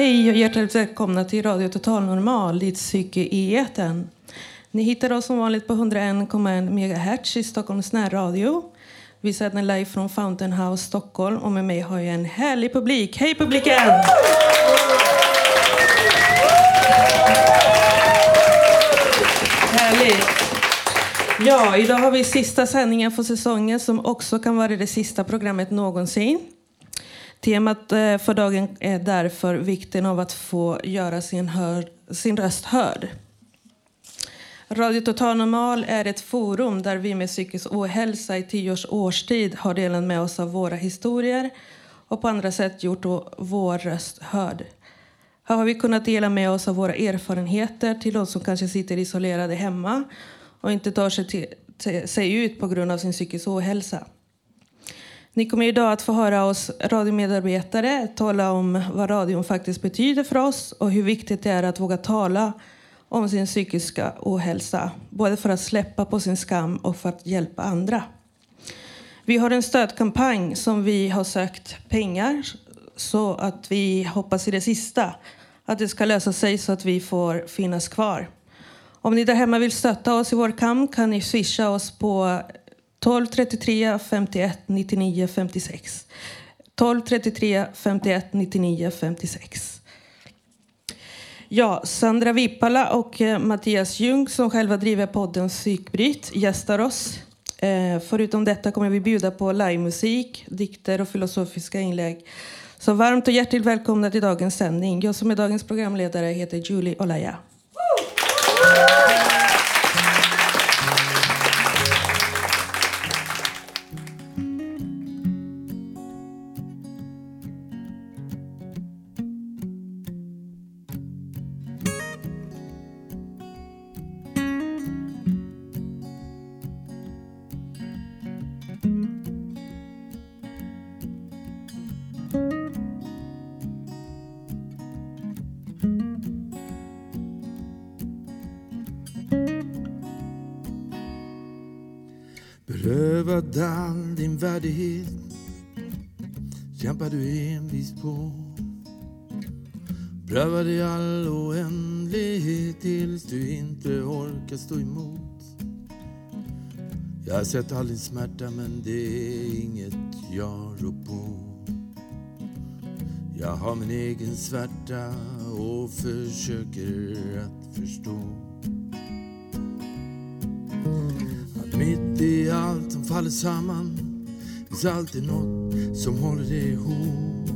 Hej och hjärtligt välkomna till Radio Total Normal, ditt psyke i etern. Ni hittar oss som vanligt på 101,1 MHz i Stockholms närradio. Vi sänder live från Fountain House Stockholm och med mig har jag en härlig publik. Hej publiken! Härligt! Ja, idag har vi sista sändningen för säsongen som också kan vara det sista programmet någonsin. Temat eh, för dagen är därför vikten av att få göra sin, hör, sin röst hörd. Radio Total Normal är ett forum där vi med psykisk ohälsa i tio års årstid har delat med oss av våra historier och på andra sätt gjort vår röst hörd. Här har vi kunnat dela med oss av våra erfarenheter till de som kanske sitter isolerade hemma och inte tar sig, till, sig ut på grund av sin psykiska ohälsa. Ni kommer idag att få höra oss radiomedarbetare tala om vad radion faktiskt betyder för oss och hur viktigt det är att våga tala om sin psykiska ohälsa. Både för att släppa på sin skam och för att hjälpa andra. Vi har en stödkampanj som vi har sökt pengar så att vi hoppas i det sista att det ska lösa sig så att vi får finnas kvar. Om ni där hemma vill stötta oss i vår kamp kan ni swisha oss på 12 33 51 99 56. 12 33 51 99 56. Ja, Sandra Vippala och eh, Mattias Ljung som själva driver podden Psykbryt gästar oss. Eh, förutom detta kommer vi bjuda på livemusik, dikter och filosofiska inlägg. Så varmt och hjärtligt välkomna till dagens sändning. Jag som är dagens programledare heter Julie Olaya. Berövad all din värdighet kämpar du envist på. Prövad i all oändlighet tills du inte orkar stå emot. Jag har sett all din smärta men det är inget jag rår på. Jag har min egen svärta och försöker att förstå. Att mitt i allt som faller samman finns alltid något som håller det ihop.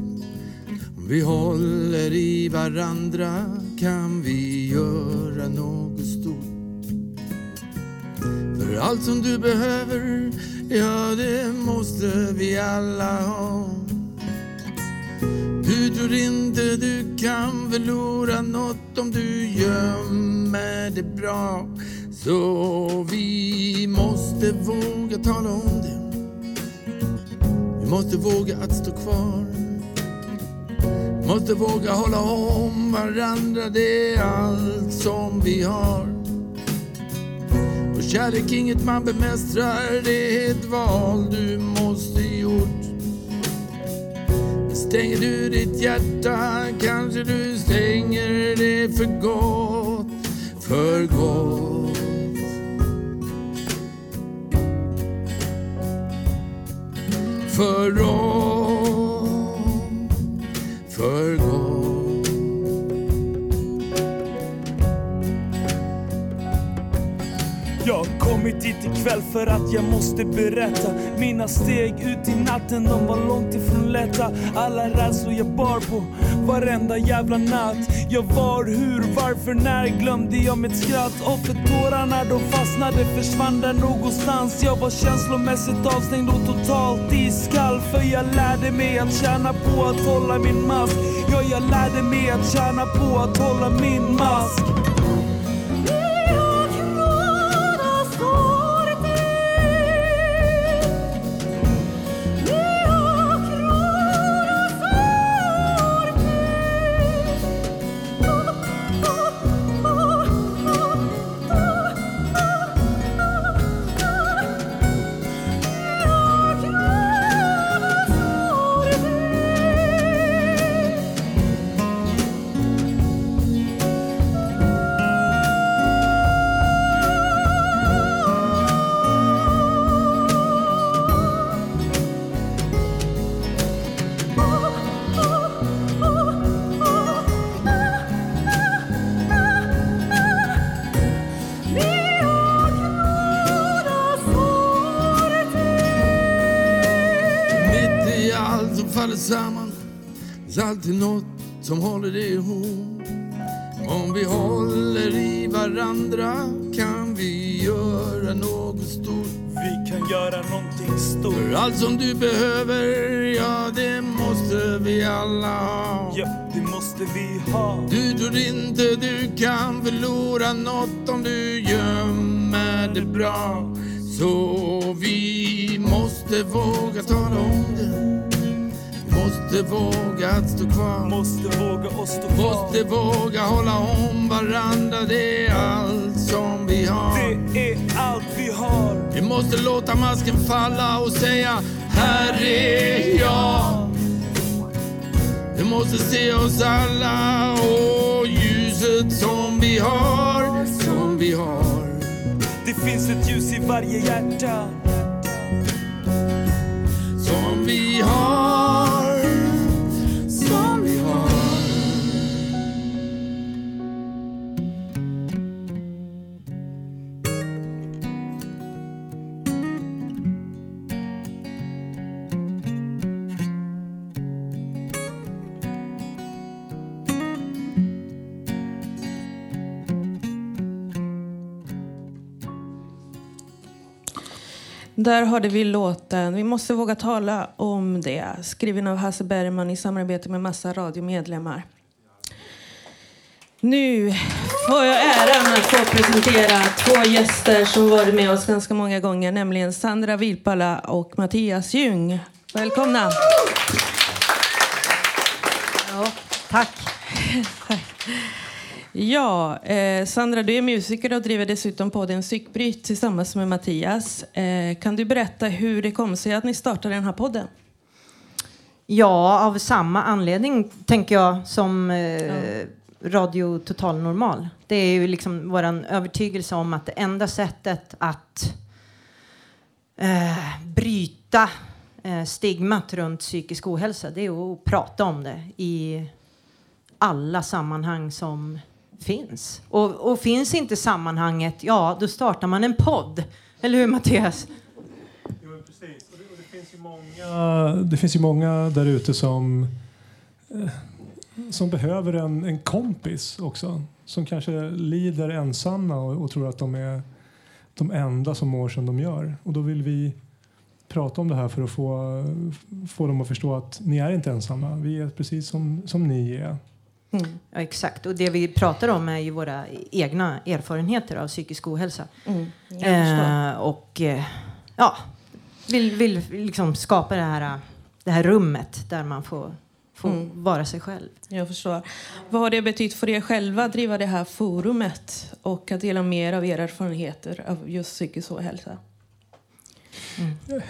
Om vi håller i varandra kan vi göra något stort. För allt som du behöver, ja det måste vi alla ha. Du tror inte du kan förlora något om du gömmer det bra. Så vi måste våga tala om det. Vi måste våga att stå kvar. Måste våga hålla om varandra, det är allt som vi har. Och kärlek inget man bemästrar, det är ett val du måste gjort. Stänger du ditt hjärta kanske du stänger det för gott, för gott. För dem. för kommit hit ikväll för att jag måste berätta Mina steg ut i natten, de var långt ifrån lätta. Alla rädslor jag bar på varenda jävla natt. Jag var, hur, varför, när glömde jag mitt skratt? Och för tårarna de fastnade försvann där någonstans. Jag var känslomässigt avstängd och totalt iskall För jag lärde mig att tjäna på att hålla min mask. Ja, jag lärde mig att tjäna på att hålla min mask. Samman finns alltid något som håller det ihop. Om vi håller i varandra kan vi göra något stort. Vi kan göra någonting stort För allt som du behöver, ja det måste vi alla ha. Ja, det måste vi ha Du tror inte du kan förlora något om du gömmer det bra. Så vi måste våga tala om det. Måste våga att stå kvar. Måste våga och stå kvar Måste våga hålla om varandra, det är allt som vi har. Det är allt vi har Vi måste låta masken falla och säga Här är jag. Vi måste se oss alla och ljuset som vi har, som vi har. Det finns ett ljus i varje hjärta Som vi har, Där hörde vi låten Vi måste våga tala om det skriven av Hasse Bergman i samarbete med massa radiomedlemmar. Nu får jag äran att få presentera två gäster som varit med oss ganska många gånger, nämligen Sandra Vilpala och Mattias Ljung. Välkomna! Ja, tack. Ja, eh, Sandra, du är musiker och driver dessutom podden Psykbryt tillsammans med Mattias. Eh, kan du berätta hur det kom sig att ni startade den här podden? Ja, av samma anledning tänker jag som eh, Radio Total Normal. Det är ju liksom vår övertygelse om att det enda sättet att eh, bryta eh, stigmat runt psykisk ohälsa det är att prata om det i alla sammanhang som finns. Och, och finns inte sammanhanget, ja då startar man en podd. Eller hur Mattias? Jo, precis. Och det, och det, finns ju många, det finns ju många där ute som, eh, som behöver en, en kompis också. Som kanske lider ensamma och, och tror att de är de enda som mår som de gör. Och då vill vi prata om det här för att få, få dem att förstå att ni är inte ensamma. Vi är precis som, som ni är. Ja, exakt. Och det vi pratar om är ju våra egna erfarenheter av psykisk ohälsa. Mm. Eh, och eh, ja, vill, vill liksom skapa det här, det här rummet där man får, får Mm. vara sig själv. Jag förstår. Vad har det betytt för er själva att driva det här forumet och att dela mer av era erfarenheter av just psykisk ohälsa?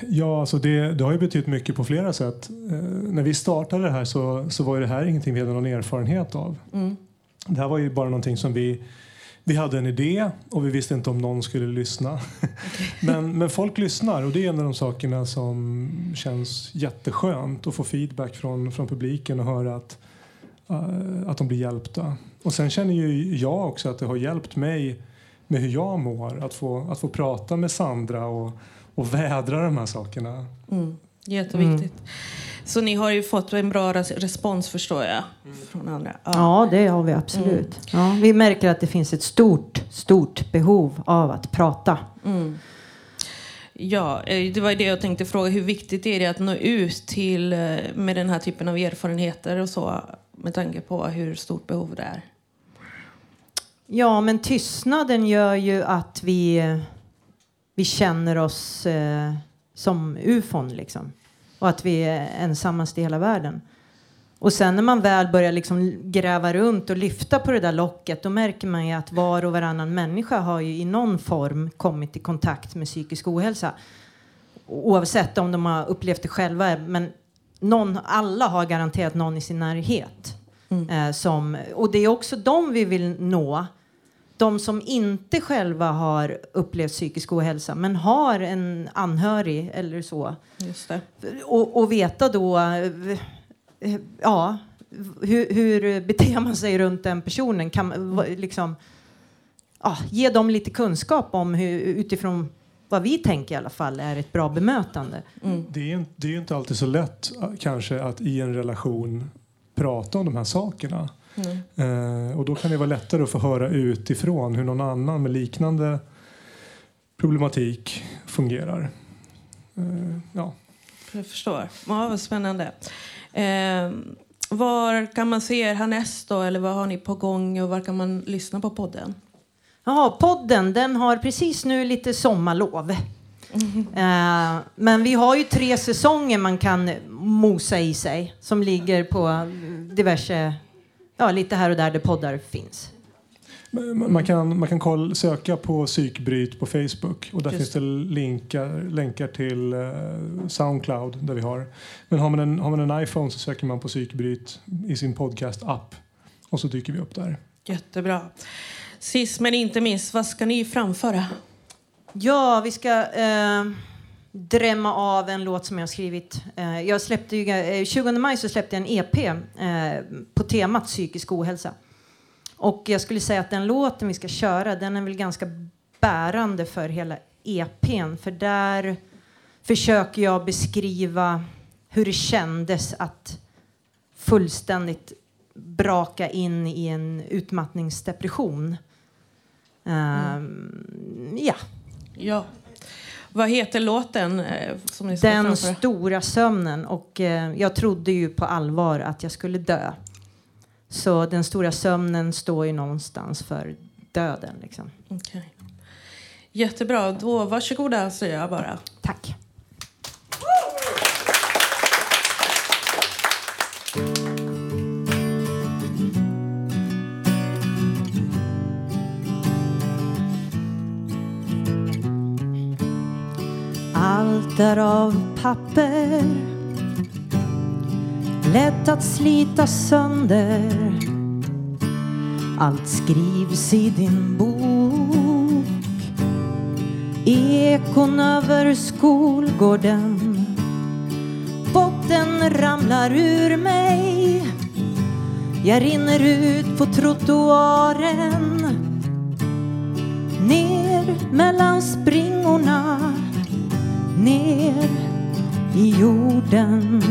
Ja, alltså det, det har ju betytt mycket på flera sätt. Eh, när vi startade det här så, så var ju det här ingenting vi hade någon erfarenhet av. Mm. Det här var ju bara någonting som vi, vi hade en idé och vi visste inte om någon skulle lyssna. men, men folk lyssnar och det är en av de sakerna som känns jätteskönt att få feedback från, från publiken och höra att, eh, att de blir hjälpta. Och sen känner ju jag också att det har hjälpt mig med hur jag mår. Att få, att få prata med Sandra och, och vädra de här sakerna. Mm. Jätteviktigt. Mm. Så ni har ju fått en bra respons förstår jag. Från andra. Ja. ja det har vi absolut. Mm. Ja, vi märker att det finns ett stort, stort behov av att prata. Mm. Ja, eh, det var det jag tänkte fråga. Hur viktigt är det att nå ut till eh, med den här typen av erfarenheter och så med tanke på hur stort behov det är? Ja, men tystnaden gör ju att vi, vi känner oss eh, som ufon liksom. Och att vi är ensammast i hela världen. Och sen när man väl börjar liksom gräva runt och lyfta på det där locket då märker man ju att var och varannan människa har ju i någon form kommit i kontakt med psykisk ohälsa. Oavsett om de har upplevt det själva. Men någon, alla har garanterat någon i sin närhet. Mm. Eh, som, och det är också dem vi vill nå. De som inte själva har upplevt psykisk ohälsa men har en anhörig eller så. Och, och veta då ja, hur, hur beter man sig runt den personen? Kan liksom, ja, ge dem lite kunskap om hur, utifrån vad vi tänker i alla fall är ett bra bemötande. Mm. Det, är, det är inte alltid så lätt kanske att i en relation prata om de här sakerna. Mm. Eh, och då kan det vara lättare att få höra utifrån hur någon annan med liknande problematik fungerar. Eh, ja. Jag förstår. Ja, vad spännande. Eh, var kan man se er härnäst då, eller vad har ni på gång och var kan man lyssna på podden? Ja, podden den har precis nu lite sommarlov. Mm. Eh, men vi har ju tre säsonger man kan mosa i sig som ligger på diverse, ja lite här och där där poddar finns. Man kan, man kan koll, söka på psykbryt på Facebook och där Just. finns det länkar, länkar till uh, Soundcloud där vi har. Men har man, en, har man en iPhone så söker man på psykbryt i sin podcast-app och så dyker vi upp där. Jättebra. Sist men inte minst, vad ska ni framföra? Ja, vi ska eh, drämma av en låt som jag har skrivit. Eh, jag släppte ju, eh, 20 maj så släppte jag en EP eh, på temat psykisk ohälsa. Och jag skulle säga att den låten vi ska köra, den är väl ganska bärande för hela EPn. För där försöker jag beskriva hur det kändes att fullständigt braka in i en utmattningsdepression. Mm. Um, ja. ja. Vad heter låten? Eh, som ni Den framföra? stora sömnen. Och eh, jag trodde ju på allvar att jag skulle dö. Så den stora sömnen står ju någonstans för döden. Liksom. Okay. Jättebra. Då varsågoda säger jag bara. Tack. Bitar av papper lätt att slita sönder. Allt skrivs i din bok. Ekon över skolgården. Botten ramlar ur mig. Jag rinner ut på trottoaren. Ner mellan springorna. Ner i jorden.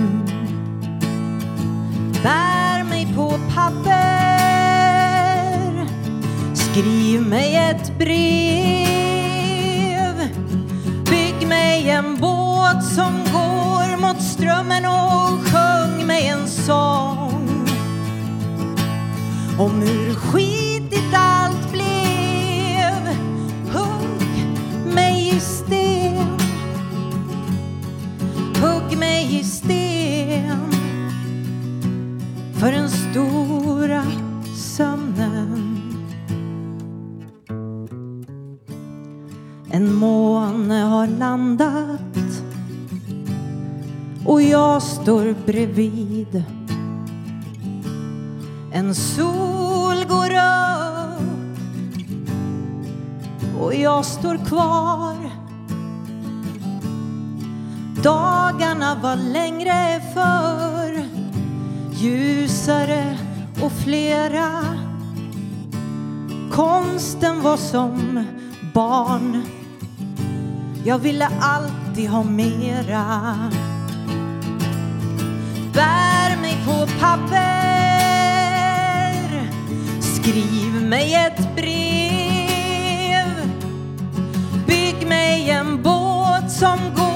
Bär mig på papper. Skriv mig ett brev. Bygg mig en båt som går mot strömmen och sjung mig en sång. Om hur skit Hugg mig i sten för den stora sömnen. En måne har landat och jag står bredvid. En sol går upp och jag står kvar. Dagarna var längre förr ljusare och flera konsten var som barn. Jag ville alltid ha mera. Bär mig på papper. Skriv mig ett brev. Bygg mig en båt som går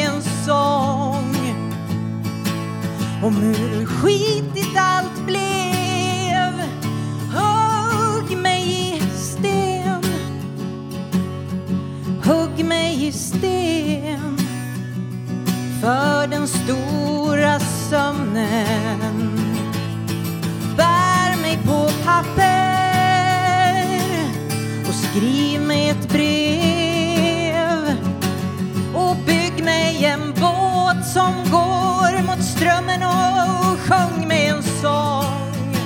en sång om hur skitigt allt blev. Hugg mig i sten, hugg mig i sten för den stora sömnen. Bär mig på papper och skriv mig ett brev som går mot strömmen och sjöng mig en sång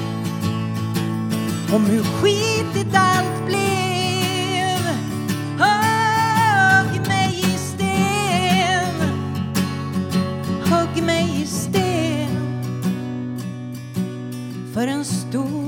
om hur skitigt allt blev. Hugg mig i sten, hugg mig i sten för en stor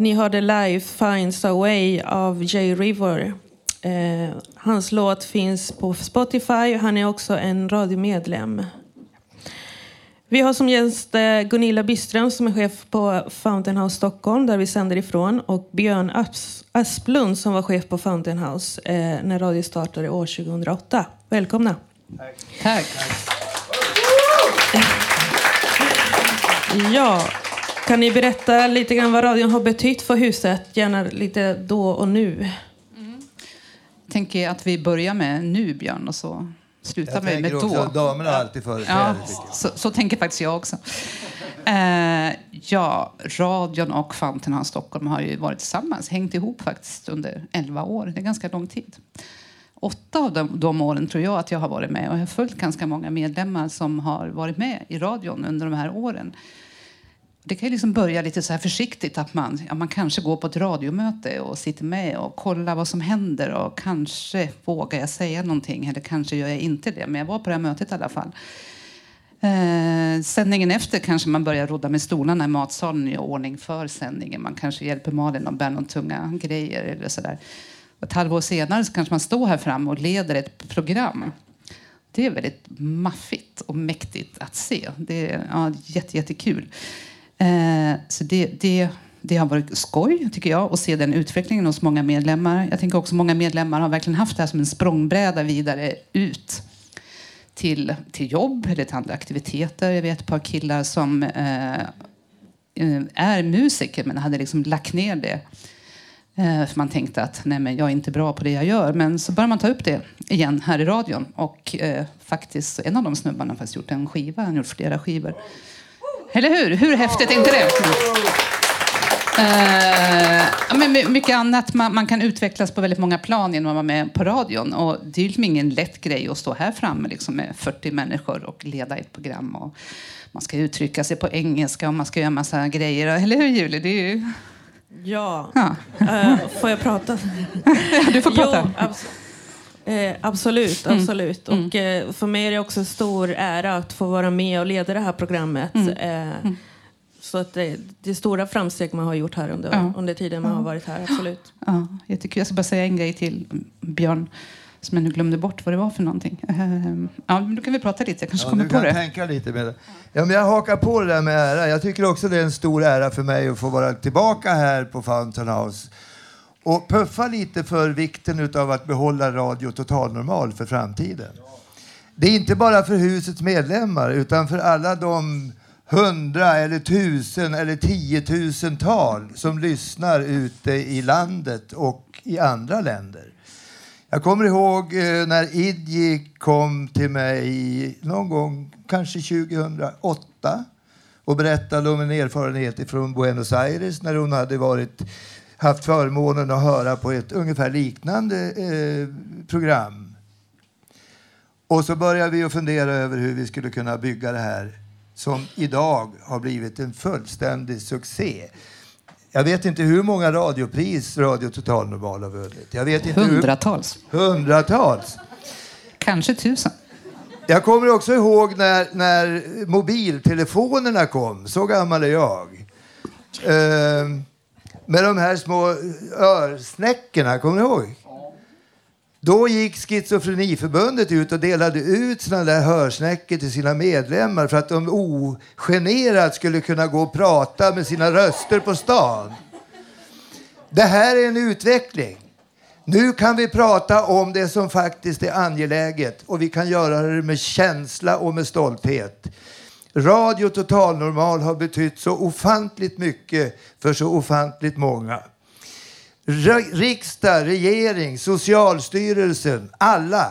Ni hörde Life Finds a Way av Jay River. Eh, hans låt finns på Spotify. Han är också en radiomedlem. Vi har som gäst eh, Gunilla Byström som är chef på Fountain House Stockholm där vi sänder ifrån och Björn Asp Asplund som var chef på Fountain House eh, när radio startade år 2008. Välkomna! Tack. Ja, kan ni berätta lite grann vad radion har betytt för huset? Gärna lite då och nu. Jag tänker att vi börjar med nu, Björn, och så slutar vi med också då. damerna alltid Ja, företräder. tycker jag. så, så tänker faktiskt jag också. Eh, ja, radion och Fountain House Stockholm har ju varit tillsammans, hängt ihop faktiskt under 11 år. Det är ganska lång tid. Åtta av de, de åren tror jag att jag har varit med och jag har följt ganska många medlemmar som har varit med i radion under de här åren. Det kan ju liksom börja lite så här försiktigt att man, ja, man kanske går på ett radiomöte och sitter med och kollar vad som händer och kanske vågar jag säga någonting eller kanske gör jag inte det. Men jag var på det här mötet i alla fall. Eh, sändningen efter kanske man börjar rodda med stolarna i matsalen och ordning för sändningen. Man kanske hjälper Malin och bär någon tunga grejer eller sådär. Ett halvår senare så kanske man står här framme och leder ett program. Det är väldigt maffigt och mäktigt att se. Det är ja, jätte, jättekul. Eh, så det, det, det har varit skoj, tycker jag, att se den utvecklingen hos många medlemmar. Jag tänker också många medlemmar har verkligen haft det här som en språngbräda vidare ut till, till jobb eller till andra aktiviteter. Jag vet ett par killar som eh, eh är musiker men hade liksom lagt ner det. Eh, för man tänkte att nej men jag är inte bra på det jag gör. Men så började man ta upp det igen här i radion. Och eh, faktiskt en av de snubbarna har faktiskt gjort en skiva. Han har gjort flera skivor. Eller hur? Hur häftigt är inte det? Ja, men my- mycket annat. Man, man kan utvecklas på väldigt många plan genom att vara med på radion. Och det är liksom ingen lätt grej att stå här framme liksom med 40 människor och leda ett program. Och man ska uttrycka sig på engelska och man ska göra massa grejer. Eller hur Julie? Det är ju... Ja, Ja. Eh, får jag prata? Du får prata. Jo, eh, absolut, absolut. Och eh, för mig är det också en stor ära att få vara med och leda det här programmet. Eh, Så att det, det är stora framsteg man har gjort här under, Ja. under tiden man har varit här, absolut. Ja, jättekul. Jag ska bara säga en grej till Björn som jag nu glömde bort vad det var för någonting. Ehm, Ja, men då kan vi prata lite. Jag kanske Ja, kommer du på kan det. tänka lite med det. Ja, men jag hakar på det där med ära. Jag tycker också det är en stor ära för mig att få vara tillbaka här på Fountain House och puffa lite för vikten av att behålla Radio Total Normal för framtiden. Det är inte bara för husets medlemmar utan för alla de hundra eller tusen eller tiotusental som lyssnar ute i landet och i andra länder. Jag kommer ihåg eh, när Idji kom till mig någon gång, kanske 2008 och berättade om en erfarenhet från Buenos Aires när hon hade varit, haft förmånen att höra på ett ungefär liknande eh, program. Och så började vi att fundera över hur vi skulle kunna bygga det här som idag har blivit en fullständig succé. Jag vet inte hur många radiopris Radio Total Normal har vunnit. Jag vet inte hur, Hundratals. hundratals. Kanske tusen. Jag kommer också ihåg när, när mobiltelefonerna kom. Så gammal är jag. Ehm, med de här små örsnäckorna, kommer ni ihåg? Då gick Schizofreniförbundet ut och delade ut såna där hörsnäckor till sina medlemmar för att de ogenerat skulle kunna gå och prata med sina röster på stan. Det här är en utveckling. Nu kan vi prata om det som faktiskt är angeläget och vi kan göra det med känsla och med stolthet. Radio Total Normal har betytt så ofantligt mycket för så ofantligt många. Riksdag, regering, Socialstyrelsen, alla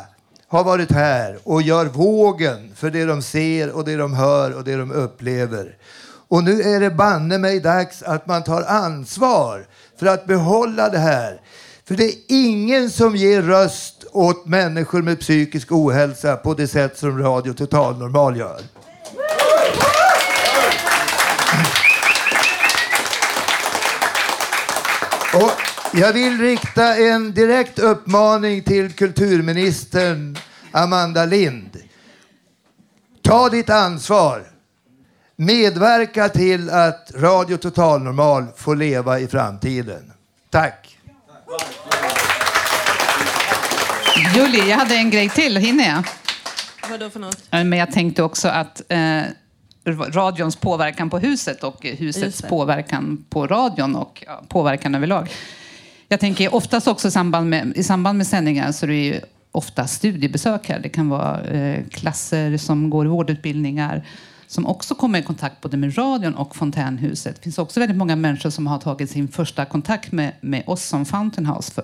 har varit här och gör vågen för det de ser och det de hör och det de upplever. Och nu är det banne mig dags att man tar ansvar för att behålla det här. För det är ingen som ger röst åt människor med psykisk ohälsa på det sätt som Radio Total Normal gör. Och jag vill rikta en direkt uppmaning till kulturministern Amanda Lind. Ta ditt ansvar. medverka till att Radio Total Normal får leva i framtiden. Tack! Julie, jag hade en grej till. Hinner jag? Vadå för något? Men jag tänkte också att eh, radions påverkan på huset och husets påverkan på radion och ja, påverkan överlag. Jag tänker oftast också i samband med, i samband med sändningar så är det ju ofta studiebesök här. Det kan vara eh, klasser som går vårdutbildningar som också kommer i kontakt både med radion och Fontänhuset. Det finns också väldigt många människor som har tagit sin första kontakt med, med oss som Fountain House för,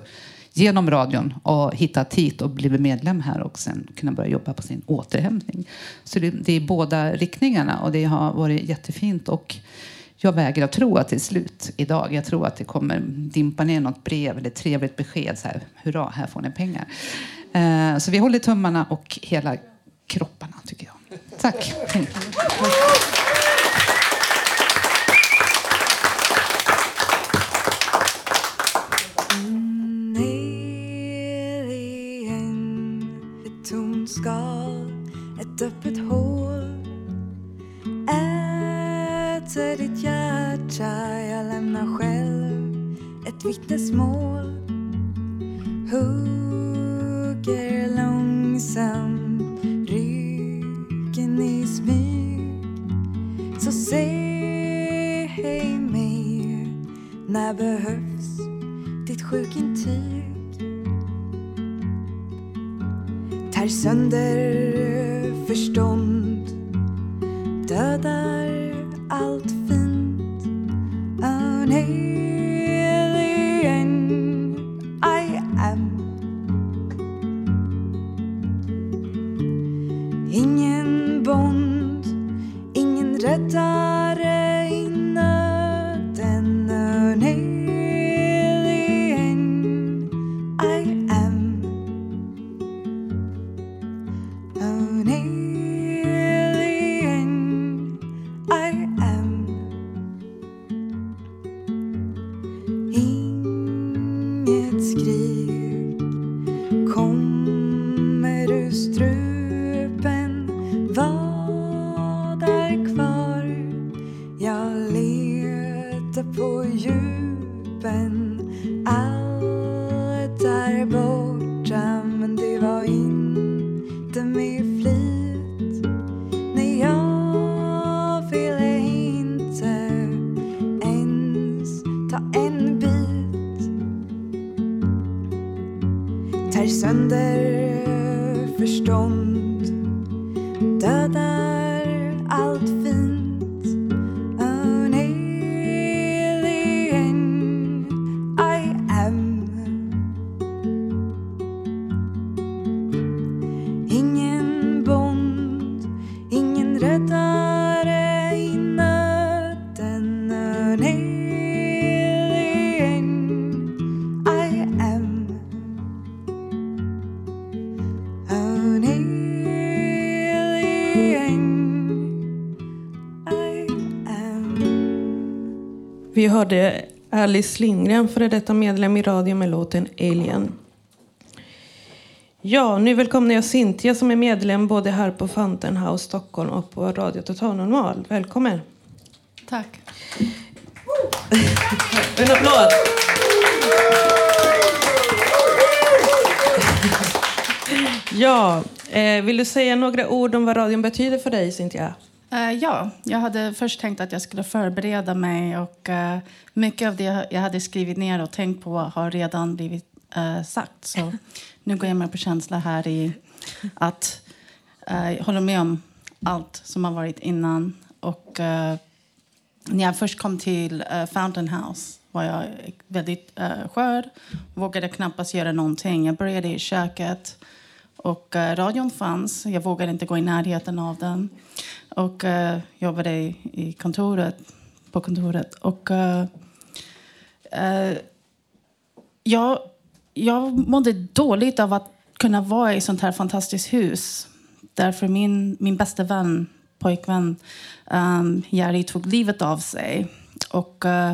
genom radion och hittat hit och blivit medlem här och sen kunna börja jobba på sin återhämtning. Så det, det är båda riktningarna och det har varit jättefint. Och jag vägrar tro att det är slut idag. Jag tror att det kommer dimpa ner något brev eller trevligt besked. Så här, Hurra, här får ni pengar. Eh, så vi håller tummarna och hela kropparna tycker jag. Tack. Vi hörde Alice Lindgren, före detta medlem i radio med låten Alien. Ja, nu välkomnar jag Cynthia som är medlem både här på Fountain House Stockholm och på Radio Total Normal. Välkommen! Tack. En applåd! Ja, eh, vill du säga några ord om vad radion betyder för dig, Cynthia? Eh, ja, jag hade först tänkt att jag skulle förbereda mig och eh, mycket av det jag hade skrivit ner och tänkt på har redan blivit eh, sagt. Så nu går jag med på känsla här i att jag hålla med om allt som har varit innan. Och när jag först kom till Fountain House var jag väldigt skör, vågade knappast göra någonting. Jag började i köket och radion fanns. Jag vågade inte gå i närheten av den. Och eh, uh, jobbade i, i kontoret, på kontoret. Och uh, uh, jag, jag mådde dåligt av att kunna vara i ett sånt här fantastiskt hus. Därför min, min bästa vän, pojkvän, um, Jerry tog livet av sig. Och uh,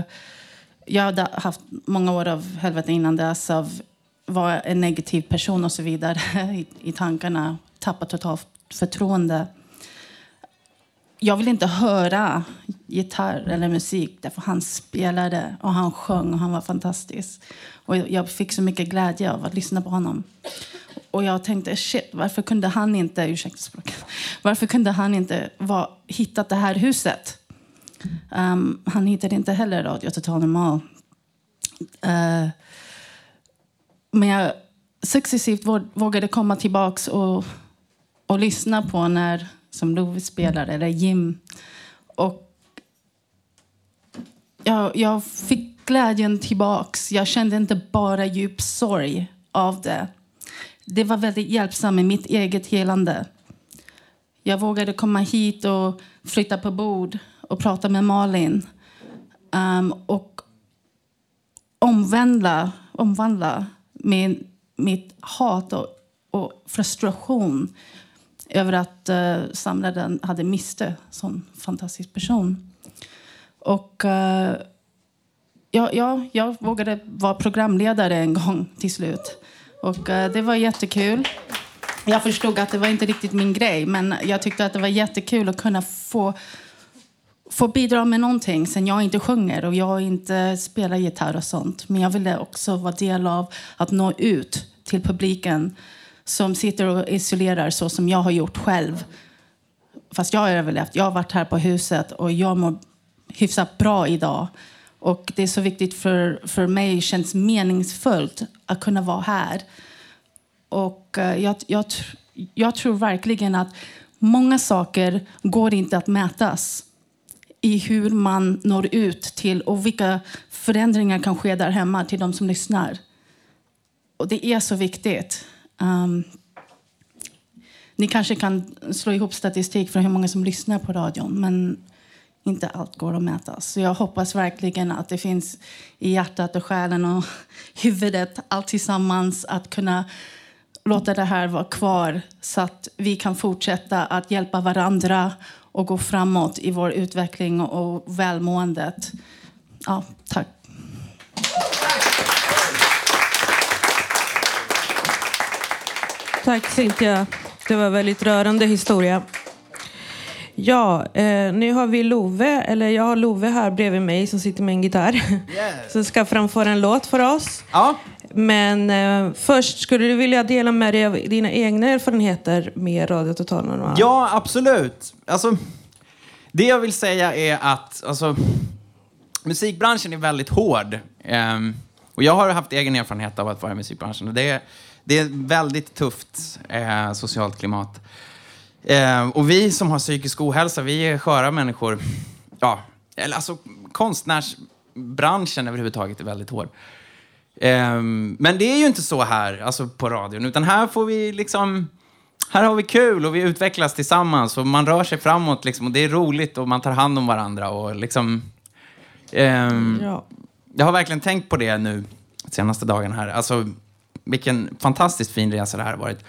jag hade haft många år av helvete innan dess av vara en negativ person och så vidare i, i tankarna. Tappat totalt förtroende jag ville inte höra gitarr eller musik därför han spelade och han sjöng och han var fantastisk. Och jag fick så mycket glädje av att lyssna på honom. Och jag tänkte, shit, varför kunde han inte, ursäkta språket, varför kunde han inte va, hittat det här huset? Um, han hittade inte heller Radio Total Normal. Uh, men jag successivt vågade komma tillbaks och, och lyssna på när som Love spelade, eller Jim. Och jag, jag fick glädjen tillbaks. Jag kände inte bara djup sorg av det. Det var väldigt hjälpsamt med mitt eget helande. Jag vågade komma hit och flytta på bord och prata med Malin. Um, och omvandla, omvandla min, mitt hat och, och frustration över att uh, samlaren hade mist en sån fantastisk person. Och uh, ja, ja, jag vågade vara programledare en gång till slut. Och uh, det var jättekul. Jag förstod att det var inte riktigt min grej, men jag tyckte att det var jättekul att kunna få få bidra med någonting sen jag inte sjunger och jag inte spelar gitarr och sånt. Men jag ville också vara del av att nå ut till publiken som sitter och isolerar så som jag har gjort själv. Fast jag har överlevt. Jag har varit här på huset och jag mår hyfsat bra idag. Och det är så viktigt för, för mig, känns meningsfullt att kunna vara här. Och eh, jag, jag, jag tror verkligen att många saker går inte att mätas i hur man når ut till och vilka förändringar kan ske där hemma till de som lyssnar. Och det är så viktigt. Um, ni kanske kan slå ihop statistik för hur många som lyssnar på radion, men inte allt går att mäta. Så jag hoppas verkligen att det finns i hjärtat och själen och huvudet, allt tillsammans, att kunna låta det här vara kvar så att vi kan fortsätta att hjälpa varandra och gå framåt i vår utveckling och välmåendet. Ja, tack. Tack Cynthia. Det var en väldigt rörande historia. Ja, eh, nu har vi Love, eller jag har Love här bredvid mig som sitter med en gitarr. Som ska framföra en låt för oss. Ja. Men eh, först, skulle du vilja dela med dig av dina egna erfarenheter med Radio Total Normal? Ja, absolut. Alltså, det jag vill säga är att alltså, musikbranschen är väldigt hård. Ehm, och jag har haft egen erfarenhet av att vara i musikbranschen. Och det, är, det är ett väldigt tufft eh, socialt klimat. Ehm, och vi som har psykisk ohälsa, vi är sköra människor. Ja, eller alltså konstnärsbranschen överhuvudtaget är väldigt hård. Ehm, men det är ju inte så här, alltså på radion, utan här får vi liksom... Här har vi kul och vi utvecklas tillsammans och man rör sig framåt liksom, och det är roligt och man tar hand om varandra och liksom... ehm, Ja. Jag har verkligen tänkt på det nu senaste dagen här. Alltså, vilken fantastiskt fin resa det här har varit.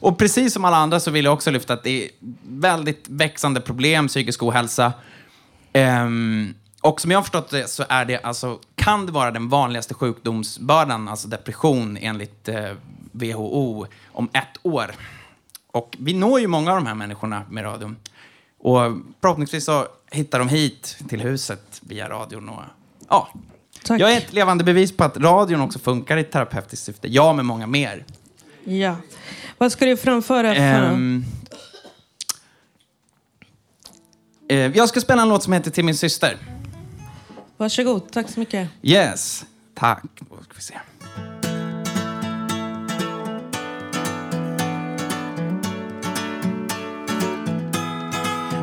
Och precis som alla andra så vill jag också lyfta att det är väldigt växande problem, psykisk ohälsa. Um, och som jag har förstått det så är det alltså, kan det vara den vanligaste sjukdomsbördan, alltså depression enligt eh, WHO, om ett år. Och vi når ju många av de här människorna med radion. Och förhoppningsvis så hittar de hit till huset via radion. Och, ja. Tack. Jag är ett levande bevis på att radion också funkar i terapeutiskt syfte. Jag med många mer. Ja. Vad ska du framföra för... Ehm, eh, jag ska spela en låt som heter Till min syster. Varsågod, tack så mycket. Yes, tack. Då ska vi se.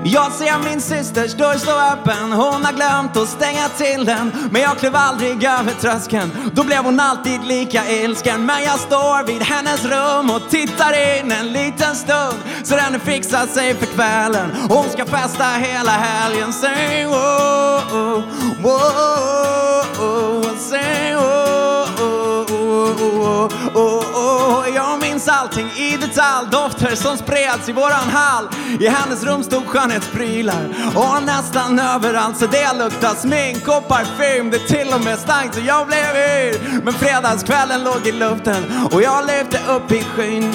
Jag ser min systers dörr stå öppen Hon har glömt att stänga till den Men jag klev aldrig över tröskeln Då blev hon alltid lika ilsken Men jag står vid hennes rum och tittar in en liten stund Så den fixar sig för kvällen Hon ska festa hela helgen Säg oh, oh, oh, oh, Säg oh, oh, oh, oh, oh, och Jag minns allting i detalj. Dofter som spreds i våran hall. I hennes rum stod skönhetsprylar. Och nästan överallt så det luktade smink och parfym. Det till och med stank så jag blev yr. Men fredagskvällen låg i luften Och jag levde upp i skyn.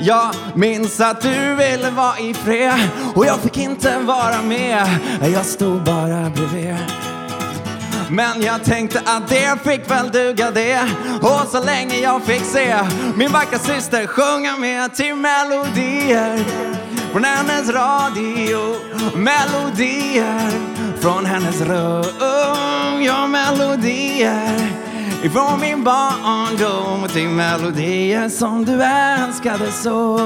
Jag minns att du ville vara i fred och jag fick inte vara med. Jag stod bara bredvid. Men jag tänkte att det fick väl duga det. Och så länge jag fick se min vackra syster sjunga med till melodier Från hennes radio. Melodier från hennes rum. Ja, melodier Ifrån min barndom till melodier som du älskade så.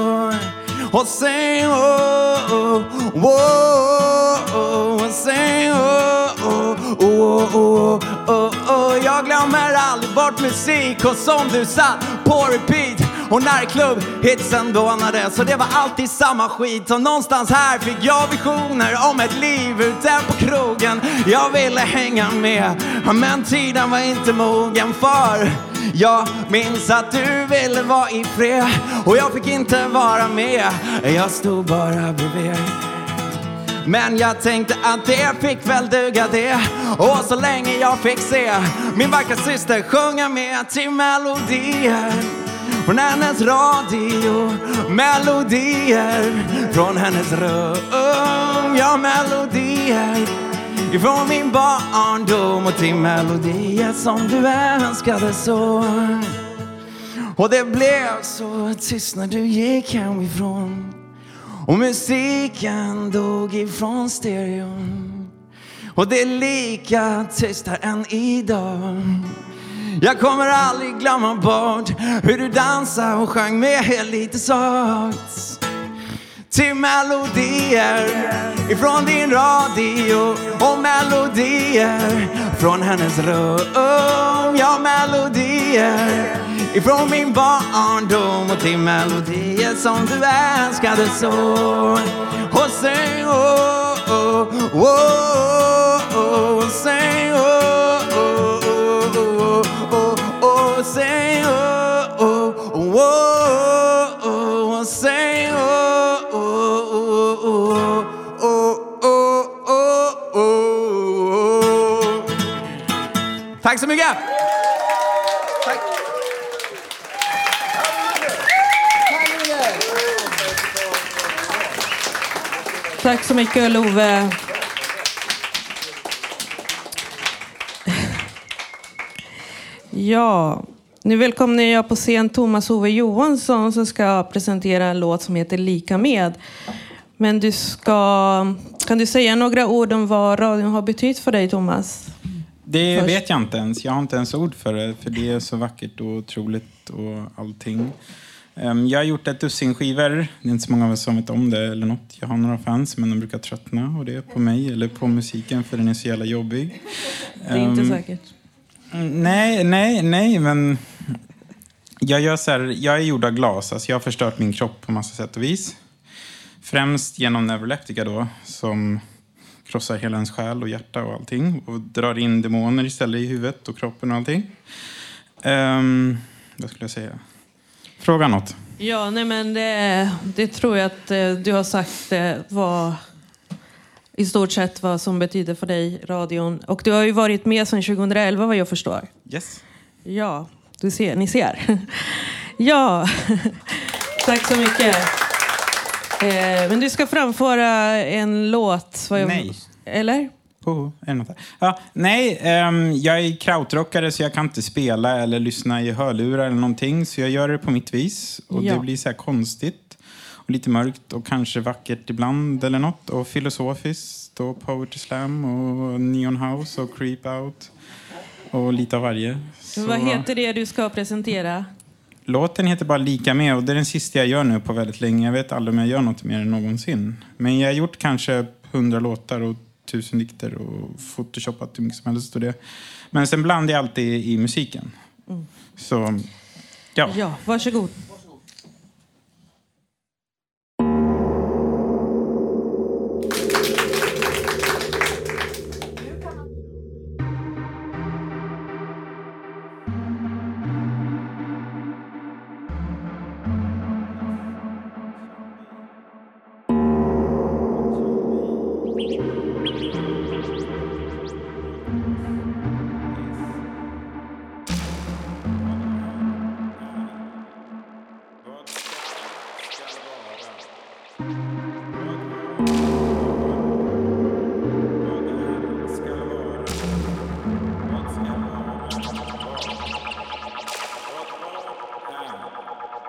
Och säg oh, oh, oh, oh, oh säg oh, oh, oh, oh, oh, oh. Jag glömmer aldrig bort musik och som du satt på repeat och när klubbhitsen dånade så det var alltid samma skit och någonstans här fick jag visioner om ett liv ute på krogen Jag ville hänga med men tiden var inte mogen för jag minns att du ville vara i fred och jag fick inte vara med Jag stod bara bredvid men jag tänkte att det fick väl duga det. Och så länge jag fick se min vackra syster sjunga med till melodier. Från hennes radio Melodier. Från hennes rum Ja, melodier. Ifrån min barndom och till melodier som du önskade så. Och det blev så tyst när du gick hemifrån och musiken dog ifrån stereon. Och det är lika tyst här än idag. Jag kommer aldrig glömma bort hur du dansade och sjöng med lite sagt till melodier ifrån din radio och melodier från hennes rum. Ja, melodier ifrån min barndom och till melodier som du älskade så. Och säg oh, oh, oh, oh, säg oh, oh, oh, oh, oh, säg Tack så mycket! Tack. Tack så mycket Love. Ja, nu välkomnar jag på scen Thomas Ove Johansson som ska presentera en låt som heter Lika med. Men du ska, kan du säga några ord om vad radion har betytt för dig Thomas? Det Först. vet jag inte ens. Jag har inte ens ord för det, för det är så vackert och otroligt och allting. Ehm, Jag har gjort ett dussin skivor. Det är inte så många av som vet om det eller något. Jag har några fans, men de brukar tröttna och det är på mig eller på musiken för den är så jävla jobbig. Det är inte Ehm, säkert. Nej, nej, nej, men jag, gör så här, jag är gjord av glas. Alltså jag har förstört min kropp på massa sätt och vis. Främst genom Neuroleptica då, som krossar hela ens själ och hjärta och allting. Och drar in demoner istället i huvudet och kroppen och allting. Um, vad skulle jag säga? Fråga något. Ja, nej men det, det tror jag att eh, du har sagt eh, vad i stort sett vad som betyder för dig, radion. Och du har ju varit med sedan 2011 vad jag förstår. Yes. Ja, du ser, ni ser. ja, tack så mycket. Eh, men du ska framföra en låt. Vad jag, Nej. Eller? Oh? Ja, nej, ehm, jag är krautrockare så jag kan inte spela eller lyssna i hörlurar eller någonting. Så jag gör det på mitt vis. Och Ja. det blir så här konstigt. Och lite mörkt och kanske vackert ibland eller något. Och filosofiskt och poetry slam och neon house och creep out. Och lite av varje. Så Vad heter det du ska presentera? Låten heter bara Lika med och det är den sista jag gör nu på väldigt länge. Jag vet aldrig om jag gör något mer än någonsin. Men jag har gjort kanske hundra låtar och tusen dikter och photoshoppat hur mycket som helst. Och det. Men sen blandar jag alltid i musiken. Mm. Så, ja. Ja, varsågod.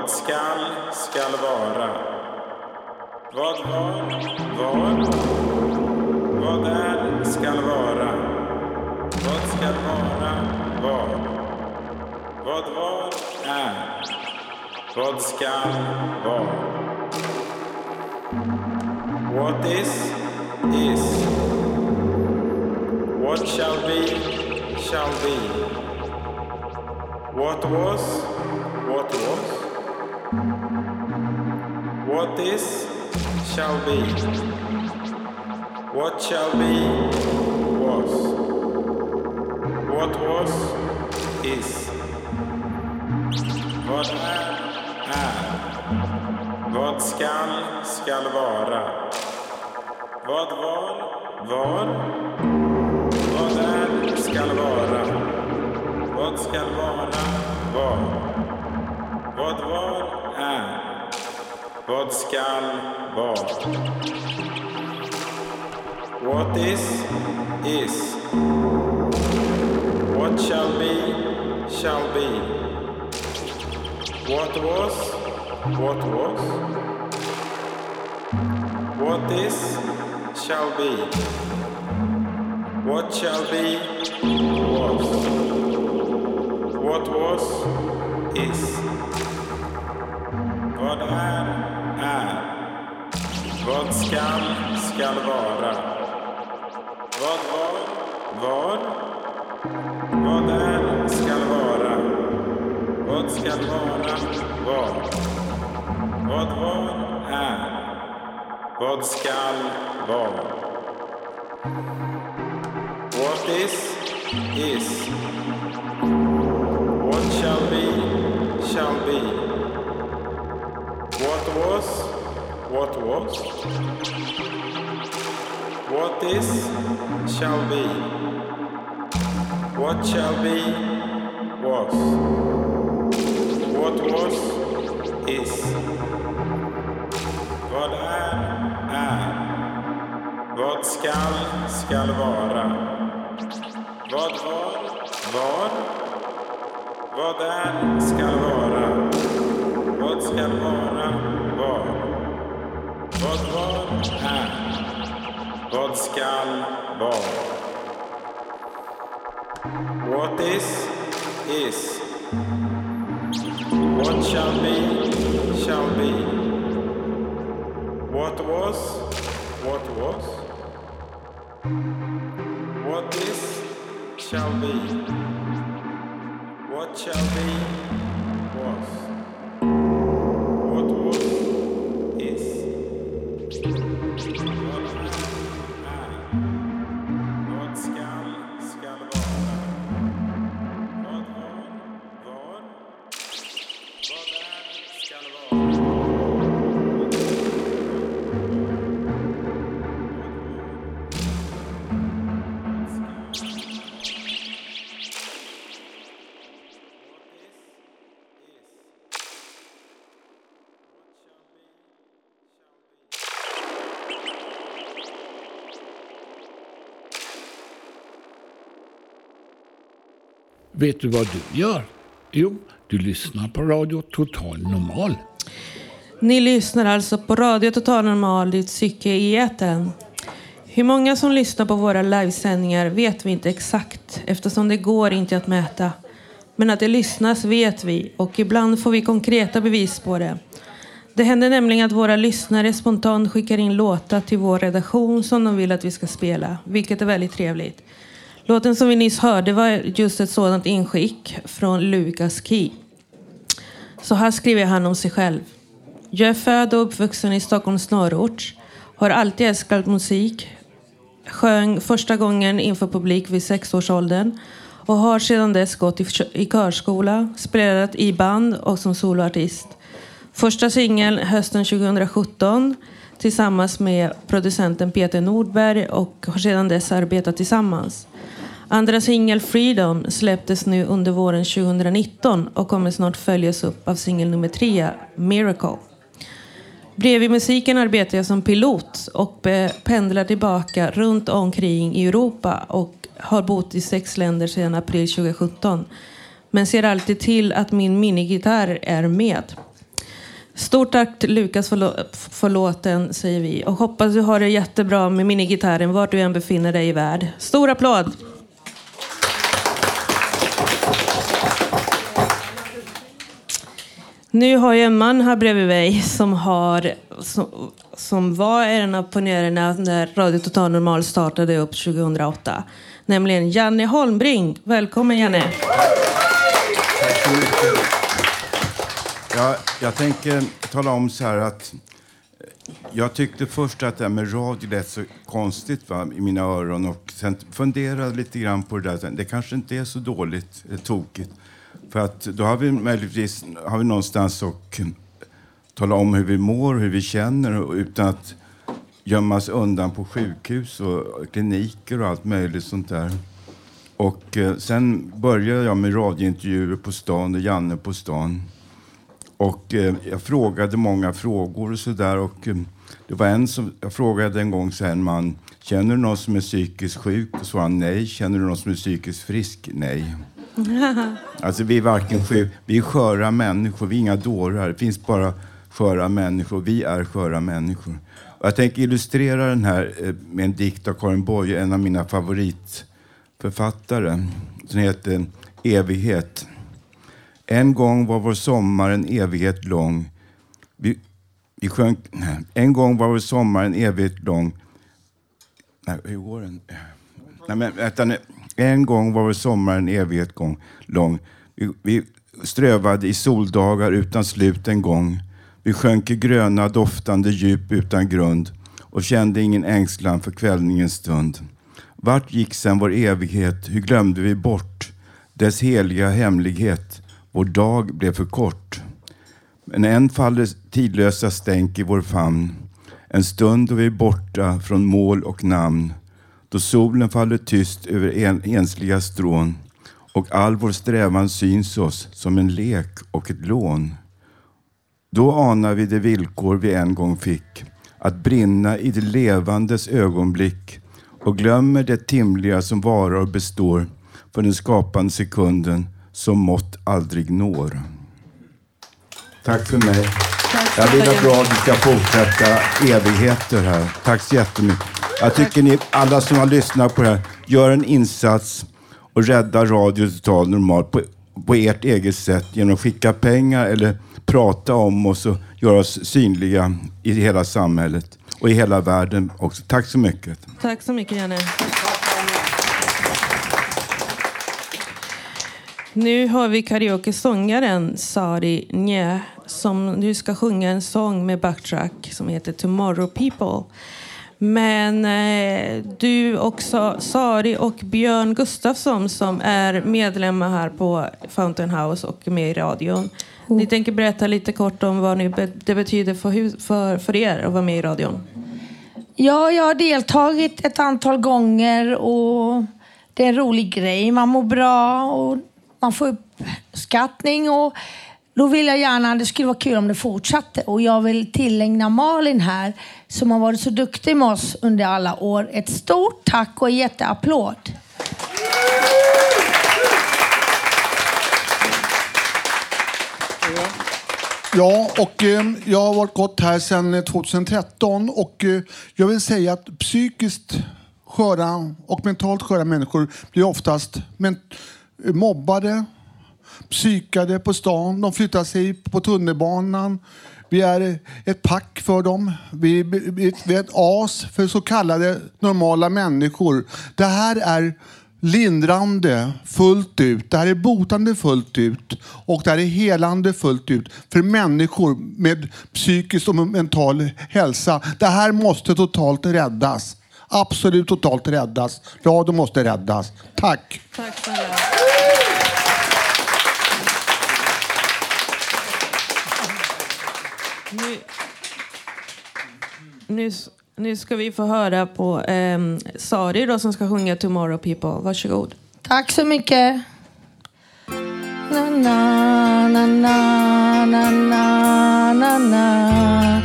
Vad skall, skall vara. Vad var, var. Vad är, skall vara. Vad skall vara, var. Vad var, är. Vad skall vara. What is, is. What shall be, shall be. What was, what was. What is, shall be. What shall be, was. What was, is. Vad är, är. Vad skall, skall vara. Vad var, var. Vad är, skall vara. Vad skall vara, var. Vad var, är. Vad skall vara. What is, is. What shall be, shall be. What was, what was. What is, shall be. What shall be, was. What was, is. Vad är, är. Vad skall, skall vara. Vad var, var. Vad är, skall vara. Vad skall vara, var. Vad var, är. Vad skall vara. What is, is. What shall be, shall be. What was, what was. What is, shall be. What shall be, was. What was, is. Vad är, är. Vad skall, skall vara. Vad var, var. Vad är, skall vara. Vad skall vara, var. Vad var, är. Vad skall vara. What is, is. What shall be, shall be. What was, what was. What is, shall be. What shall be, was. Vet du vad du gör? Jo, du lyssnar på Radio Total Normal. Ni lyssnar alltså på Radio Total Normal, ditt psyke i etern. Hur många som lyssnar på våra livesändningar vet vi inte exakt eftersom det går inte att mäta. Men att det lyssnas vet vi och ibland får vi konkreta bevis på det. Det händer nämligen att våra lyssnare spontant skickar in låtar till vår redaktion som de vill att vi ska spela, vilket är väldigt trevligt. Låten som vi nyss hörde var just ett sådant inskick från Lucas Key. Så här skriver han om sig själv. Jag är född och uppvuxen i Stockholms norrort. Har alltid älskat musik. Sjöng första gången inför publik vid sexårsåldern. Och har sedan dess gått i, i körskola, spelat i band och som soloartist. Första singeln hösten 2017. tillsammans med producenten Peter Nordberg och har sedan dess arbetat tillsammans. Andra singel Freedom släpptes nu under våren 2019 och kommer snart följas upp av singel nummer tre, Miracle. Bredvid musiken arbetar jag som pilot och pendlar tillbaka runt omkring i Europa och har bott i sex länder sedan april 2017. Men ser alltid till att min minigitarr är med. Stort tack till Lukas för, låten, säger vi. Och hoppas du har det jättebra med minigitarren vart du än befinner dig i världen. Stor applåd! Nu har jag en man här bredvid mig som, har, som, som var en av pionjärerna när Radio Total Normal startade upp 2008. Nämligen Janne Holmbring. Välkommen Janne! Tack så mycket. Jag, jag tänker tala om så här att eh, jag tyckte först att det här med radio lät så konstigt va, i mina öron och sen funderade lite grann på det där. Det kanske inte är så dåligt, eh, tokigt. För att då har vi möjligtvis har vi någonstans att tala om hur vi mår, hur vi känner utan att gömmas undan på sjukhus och kliniker och allt möjligt sånt där. Och eh, sen började jag med radiointervjuer på stan och Janne på stan. Och eh, jag frågade många frågor och sådär. Och eh, det var en som, jag frågade en gång så här, en man, känner du någon som är psykiskt sjuk? Och svarade han nej. Känner du någon som är psykiskt frisk? Nej. Alltså vi är varken sjuk, vi är sköra människor, vi är inga dårar. Det finns bara sköra människor, vi är sköra människor. Och jag tänker illustrera den här eh, med en dikt av Karin Boye, en av mina favoritförfattare. Den heter Evighet. En gång var vår sommar en evighet lång. Vi, vi sjönk, nej. En gång var vår sommar en evighet lång. Nej, hur går den? Nej, men, vänta nu. En gång var vår sommar en evighet gång, lång. Vi, vi strövade i soldagar utan slut en gång. Vi sjönk i gröna doftande djup utan grund och kände ingen ängslan för kvällningens stund. Vart gick sen vår evighet? Hur glömde vi bort dess heliga hemlighet? Vår dag blev för kort. Men än faller tidlösa stänk i vår famn. En stund då vi är borta från mål och namn. Då solen faller tyst över en, ensliga strån och all vår strävan syns oss som en lek och ett lån. Då anar vi det villkor vi en gång fick, att brinna i det levandes ögonblick och glömmer det timliga som varar och består för den skapande sekunden som mått aldrig når. Tack för mig. Jag vill att radion ska fortsätta evigheter här. Tack så jättemycket. Jag tycker ni alla som har lyssnat på det här, gör en insats och rädda Radio Total Normal på, på ert eget sätt genom att skicka pengar eller prata om oss och göra oss synliga i hela samhället och i hela världen också. Tack så mycket. Tack så mycket Janne. Nu har vi karaoke-sångaren Sari Nye som nu ska sjunga en sång med backtrack som heter Tomorrow People. Men eh, du också, Sari och Björn Gustafsson som är medlemmar här på Fountain House och med i radion. Ni tänker berätta lite kort om vad ni det betyder för, för, för er att vara med i radion. Ja, jag har deltagit ett antal gånger och det är en rolig grej. Man mår bra och man får uppskattning och då vill jag gärna, det skulle vara kul om det fortsatte. Och jag vill tillägna Malin här som har varit så duktig med oss under alla år. Ett stort tack och en jätteapplåd. Ja, och eh, jag har varit gott här sedan eh, 2013 och eh, jag vill säga att psykiskt sköra och mentalt sköra människor blir oftast men, eh, mobbade, psykade på stan. De flyttar sig på tunnelbanan. Vi är ett pack för dem. Vi, vi, vi är ett as för så kallade normala människor. Det här är lindrande fullt ut. Det här är botande fullt ut. Och det här är helande fullt ut för människor med psykisk och mental hälsa. Det här måste totalt räddas. Absolut totalt räddas. Radio måste räddas. Tack. Tack snälla. Nu, nu, nu ska vi få höra på eh, Sari då, som ska sjunga Tomorrow People. Varsågod. Tack så mycket. Na, na, na, na, na, na, na, na.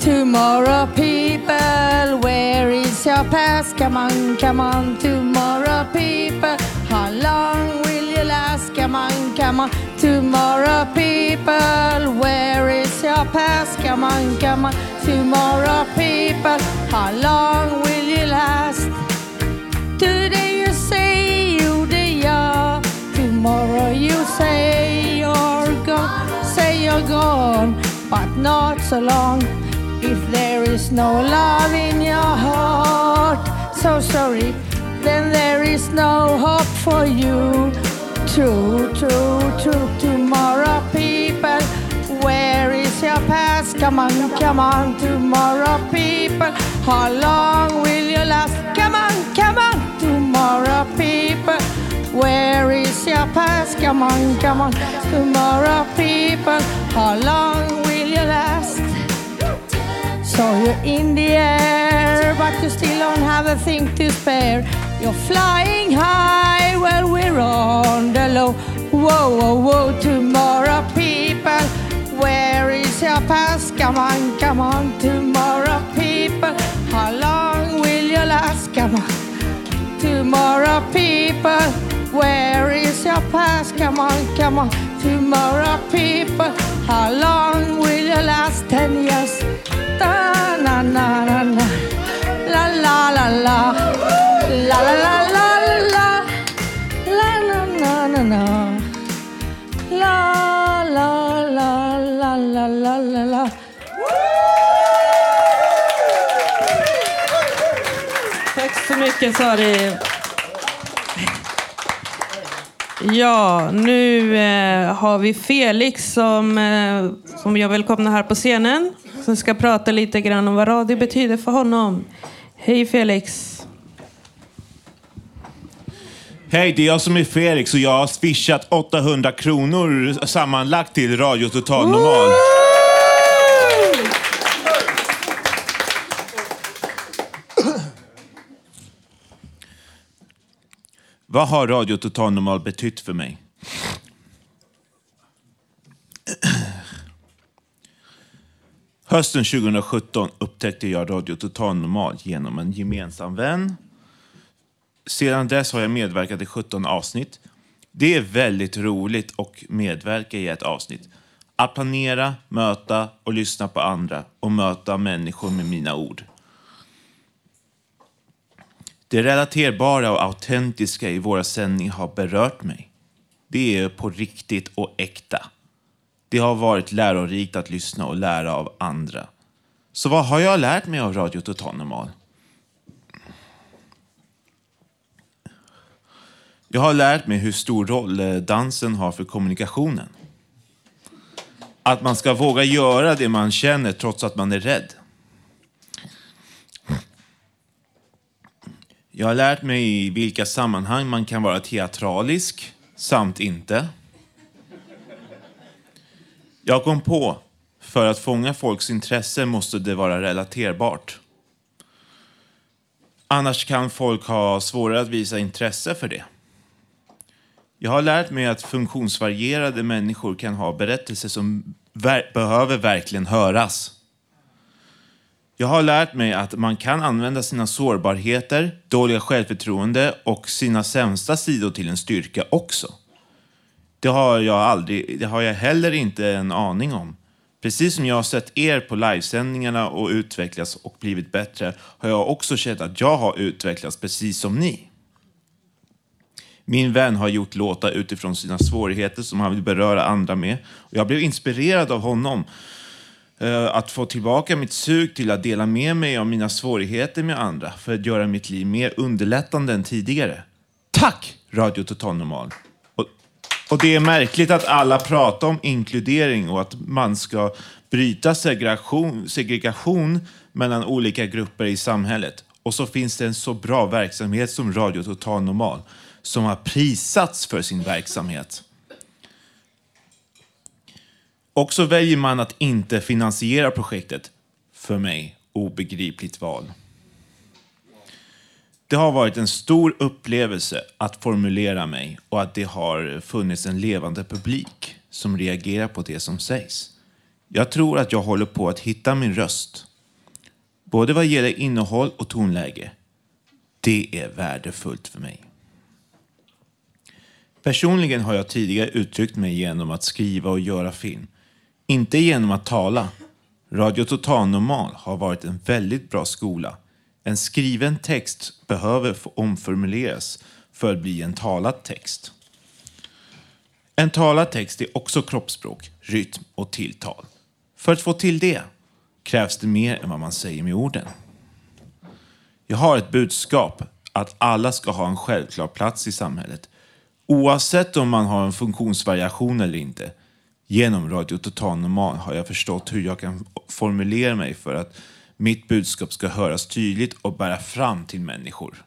Tomorrow people, where is your past? Come on, come on, tomorrow people. How long will last? Come on, come on, tomorrow people. Where is your past? Come on, come on, tomorrow people. How long will you last? Today you say you the are. Tomorrow you say you're gone. Say you're gone, but not so long. If there is no love in your heart, so sorry, then there is no hope for you. True, true, true. Tomorrow, people, where is your past? Come on, come on, tomorrow, people. How long will you last? Come on, come on, tomorrow, people. Where is your past? Come on, come on, tomorrow, people. How long will you last? So you're in the air, but you still don't have a thing to spare. You're flying high while we're on the low. Whoa, whoa, whoa, tomorrow, people. Where is your past? Come on, come on, tomorrow, people. How long will you last? Come on, tomorrow, people. Where is your past? Come on, come on, tomorrow, people. How long will you last? Ten years. Da, na, na, na, na. La, la. La, la, la, la, la. La, la, la, la. Tack så mycket Sari. Ja, nu eh, har vi Felix som, eh, som jag välkomnar här på scenen. Som ska prata lite grann om vad radio betyder för honom. Hej Felix. Hej, det är jag som är Felix och jag har swishat 800 kronor sammanlagt till Radio Total Normal. Vad har Radio Total Normal betytt för mig? Hösten 2017 upptäckte jag Radio Total Normal genom en gemensam vän. Sedan dess har jag medverkat i 17 avsnitt. Det är väldigt roligt att medverka i ett avsnitt. Att planera, möta och lyssna på andra och möta människor med mina ord. Det relaterbara och autentiska i våra sändningar har berört mig. Det är på riktigt och äkta. Det har varit lärorikt att lyssna och lära av andra. Så vad har jag lärt mig av Radio Total Normal? Jag har lärt mig hur stor roll eh, dansen har för kommunikationen. Att man ska våga göra det man känner trots att man är rädd. Jag har lärt mig i vilka sammanhang man kan vara teatralisk samt inte. Jag kom på, för att fånga folks intresse måste det vara relaterbart. Annars kan folk ha svårare att visa intresse för det. Jag har lärt mig att funktionsvarierade människor kan ha berättelser som ver- behöver verkligen höras. Jag har lärt mig att man kan använda sina sårbarheter, dåliga självförtroende och sina sämsta sidor till en styrka också. Det har jag aldrig, det har jag heller inte en aning om. Precis som jag har sett er på livesändningarna och utvecklats och blivit bättre har jag också känt att jag har utvecklats precis som ni. Min vän har gjort låtar utifrån sina svårigheter som han vill beröra andra med. Och jag blev inspirerad av honom. Eh, att få tillbaka mitt sug till att dela med mig av mina svårigheter med andra för att göra mitt liv mer underlättande än tidigare. Tack Radio Total Normal! Och, och det är märkligt att alla pratar om inkludering och att man ska bryta segregation, segregation mellan olika grupper i samhället. Och så finns det en så bra verksamhet som Radio Total Normal som har prisats för sin verksamhet. Och så väljer man att inte finansiera projektet. För mig obegripligt val. Det har varit en stor upplevelse att formulera mig och att det har funnits en levande publik som reagerar på det som sägs. Jag tror att jag håller på att hitta min röst. Både vad gäller innehåll och tonläge. Det är värdefullt för mig. Personligen har jag tidigare uttryckt mig genom att skriva och göra film. Inte genom att tala. Radio Total Normal har varit en väldigt bra skola. En skriven text behöver få omformuleras för att bli en talad text. En talad text är också kroppsspråk, rytm och tilltal. För att få till det krävs det mer än vad man säger med orden. Jag har ett budskap att alla ska ha en självklar plats i samhället. Oavsett om man har en funktionsvariation eller inte. Genom Radio Total Normal har jag förstått hur jag kan formulera mig för att mitt budskap ska höras tydligt och bära fram till människor.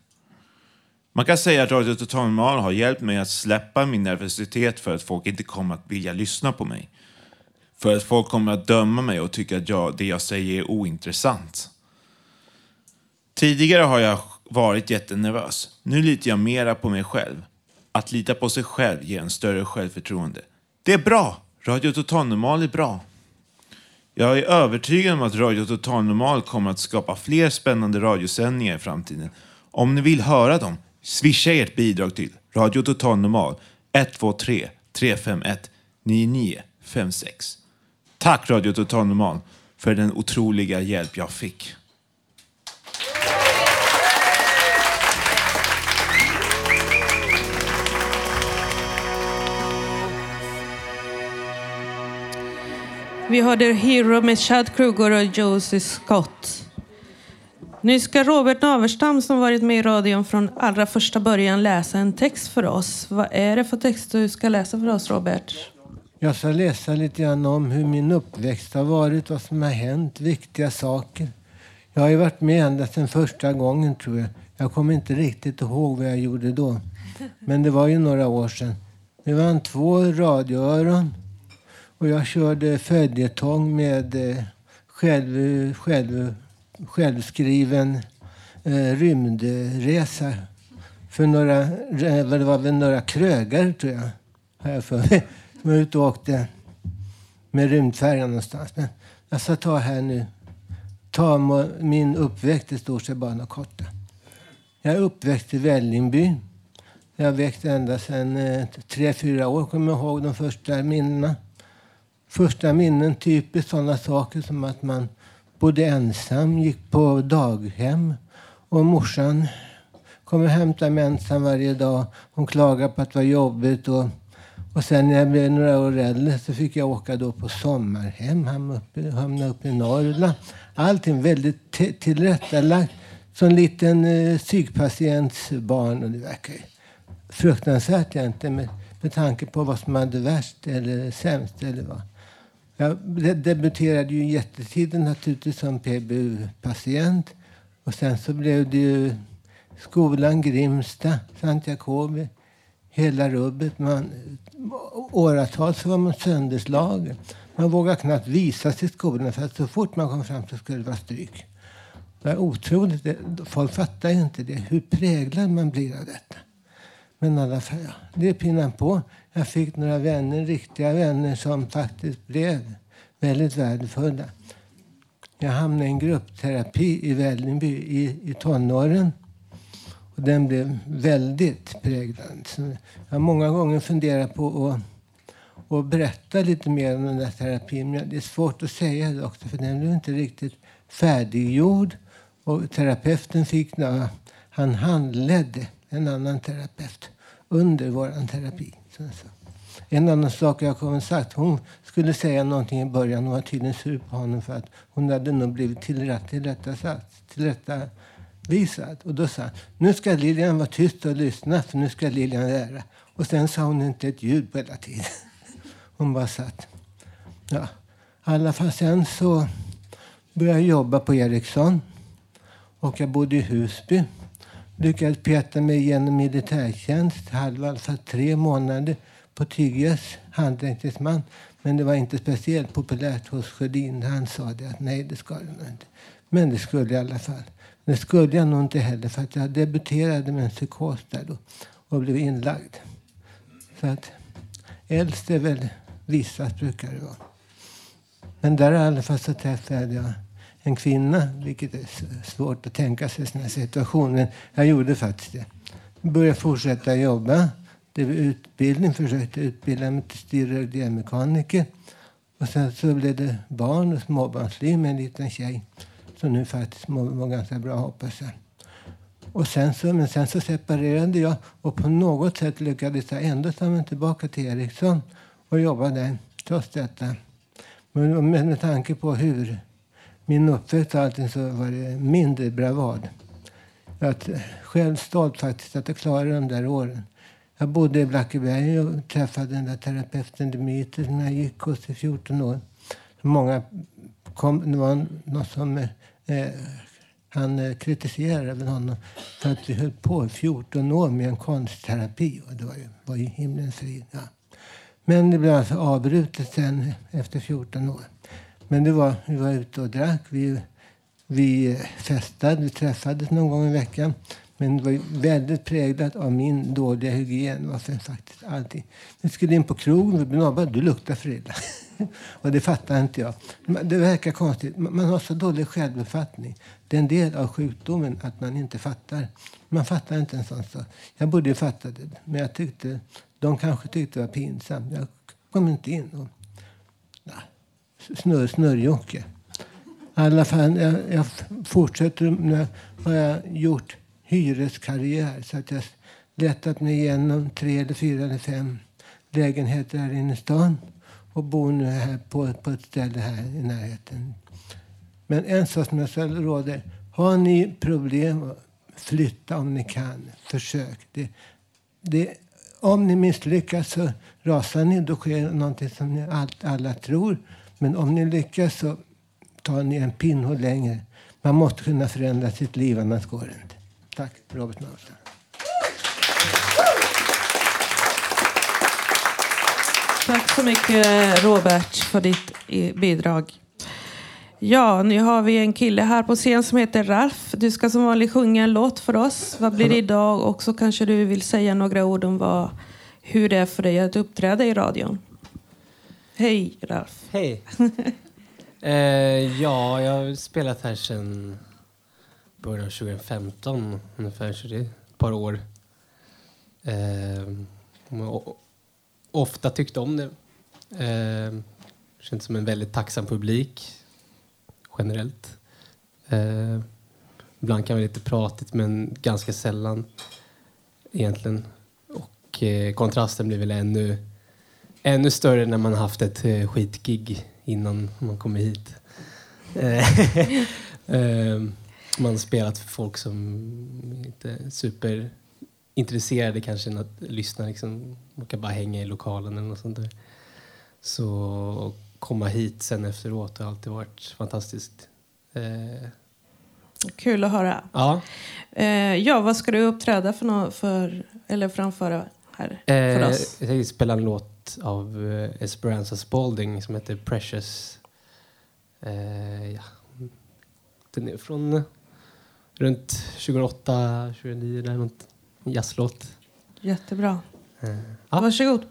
Man kan säga att Radio Total Normal har hjälpt mig att släppa min nervositet för att folk inte kommer att vilja lyssna på mig. För att folk kommer att döma mig och tycka att jag, det jag säger är ointressant. Tidigare har jag varit jättenervös. Nu litar jag mera på mig själv. Att lita på sig själv ger en större självförtroende. Det är bra! Radio Total Normal är bra. Jag är övertygad om att Radio Total Normal kommer att skapa fler spännande radiosändningar i framtiden. Om ni vill höra dem, swisha ert bidrag till Radio Total Normal 123 351 9956. Tack Radio Total Normal för den otroliga hjälp jag fick. Vi hörde Hero med Chad Kruger och Josie Scott. Nu ska Robert Naverstam som varit med i radion från allra första början läsa en text för oss. Vad är det för text du ska läsa för oss Robert? Jag ska läsa lite grann om hur min uppväxt har varit, vad som har hänt, viktiga saker. Jag har ju varit med ända sedan första gången tror jag. Jag kommer inte riktigt ihåg vad jag gjorde då. Men det var ju några år sedan. Det var två radioöron och jag körde följetong med eh, själv, själv, självskriven eh, rymdresa. För några, eh, det var väl några krögar tror jag. Har jag för mig. Som var ute och åkte med rymdfärjan någonstans. Men jag ska ta här nu. Ta min uppväxt i stort sett bara något korta. Jag är uppväxt i Vällingby. Jag har växt ända sedan eh, tre, fyra år, kommer jag ihåg de första minnena. Första minnen, typiskt sådana saker som att man bodde ensam, gick på daghem och morsan kom och hämtade mig ensam varje dag. Hon klagade på att det var jobbigt och, och sen när jag blev några år äldre så fick jag åka då på sommarhem, hamna uppe, hamna uppe i Norrland. Allting väldigt t- tillrättalagt. Som liten eh, psykpatients barn och det verkar ju fruktansvärt egentligen med, med tanke på vad som hade värst eller sämst eller vad. Jag debuterade ju jättetidigt naturligtvis som PBU-patient. Och sen så blev det ju skolan Grimsta, Sankt Jakobi, hela rubbet. Man, åratal så var man sönderslagen. Man vågade knappt visa sig i skolan för att så fort man kom fram så skulle det vara stryk. Det är otroligt. Det- Folk fattar ju inte det. Hur präglad man blir av detta. Men i alla fall, ja, det pinnar på. Jag fick några vänner, riktiga vänner som faktiskt blev väldigt värdefulla. Jag hamnade i en gruppterapi i Vällingby i, i tonåren. Och den blev väldigt präglad. Så jag har många gånger funderat på att, och berätta lite mer om den där terapin. Men det är svårt att säga det också, för den blev inte riktigt färdiggjord. Och terapeuten fick, några, han handledde en annan terapeut under vår terapi. Alltså. En annan sak jag kommer sagt, hon skulle säga någonting i början. Hon var tydligen sur på honom för att hon hade nog blivit tillrätt, tillrättasatt, tillrättavisad. Och då sa han, nu ska Lilian vara tyst och lyssna för nu ska Lilian lära. Och sen sa hon inte ett ljud på hela tiden. Hon bara satt. Ja. I alla fall sen så började jag jobba på Ericsson. Och jag bodde i Husby. Lyckades peta mig igenom militärtjänst. Halva, alltså tre månader på Tyges handräckningsman. Men det var inte speciellt populärt hos Sjödin. Han sa det att nej, det ska du inte. Men det skulle jag i alla fall. Det skulle jag nog inte heller för att jag debuterade med en psykos där då och blev inlagd. Så att äldst är väl vissas brukar det vara. Men där i alla fall så träffade jag en kvinna, vilket är svårt att tänka sig i sådana situationer. Men jag gjorde faktiskt det. Jag började fortsätta jobba. Det var utbildning, försökte utbilda mig till styrradiomekaniker. Och sen så blev det barn och småbarnsliv med en liten tjej som nu faktiskt mår, mår ganska bra hoppas jag. Och sen så, men sen så separerade jag och på något sätt lyckades jag ändå ta mig tillbaka till Ericsson och jobba där trots detta. Men med, med tanke på hur min uppväxt och allting så var det mindre bravad. Jag är själv stolt faktiskt att jag klarade de där åren. Jag bodde i Blackeberg och träffade den där terapeuten Dimitri som jag gick hos i 14 år. Många kom, det var något som eh, han eh, kritiserade även honom för att vi höll på i 14 år med en konstterapi. Och det var ju, var ju himlens frid. Ja. Men det blev alltså avbrutet sen efter 14 år. Men det var, vi var ute och drack. Vi, vi festade, vi träffades någon gång i veckan. Men det var väldigt präglat av min dåliga hygien. Varför faktiskt. Vi skulle in på krogen och bara, du luktar för illa. och det fattar inte jag. Det verkar konstigt. Man har så dålig självuppfattning. Det är en del av sjukdomen att man inte fattar. Man fattar inte en sån sak. Jag borde ju fatta det. Men jag tyckte, de kanske tyckte det var pinsamt. Jag kom inte in. Och, snurr. I alla fall, jag, jag fortsätter. Nu har jag gjort hyreskarriär. Så att jag letat mig igenom tre eller fyra eller fem lägenheter här inne i stan. Och bor nu här på, på ett ställe här i närheten. Men en sak som jag ska råda. Har ni problem, flytta om ni kan. Försök. Det, det, om ni misslyckas så rasar ni. Då sker någonting som ni all, alla tror. Men om ni lyckas så tar ni en pinnhål längre. Man måste kunna förändra sitt liv, annars går det inte. Tack, Robert Nausson. Tack så mycket Robert för ditt bidrag. Ja, nu har vi en kille här på scen som heter Ralf. Du ska som vanligt sjunga en låt för oss. Vad blir det idag? Och så kanske du vill säga några ord om vad, hur det är för dig att uppträda i radion. Hej Ralf. Hej. eh, ja, jag har spelat här sedan början av 2015 ungefär, så det är ett par år. Eh, ofta tyckte om det. Eh, känns som en väldigt tacksam publik generellt. Eh, ibland kan det vara lite pratigt men ganska sällan egentligen. Och eh, kontrasten blir väl ännu, ännu större när man haft ett eh, skitgig innan man kommer hit. Eh, eh, man spelat för folk som inte är superintresserade kanske att lyssna. Liksom. Man kan bara hänga i lokalen eller något sånt där. Så att komma hit sen efteråt har alltid varit fantastiskt. Eh, Kul att höra. ja. Ja, vad ska du uppträda för, nå- för eller framföra här för oss? jag tänkte spela en låt av eh, Esperanza Spalding som heter Precious. Eh, ja. Den är från eh, runt 2008, 2009 där något. En jazzlåt. Jättebra. Eh, Varsågod.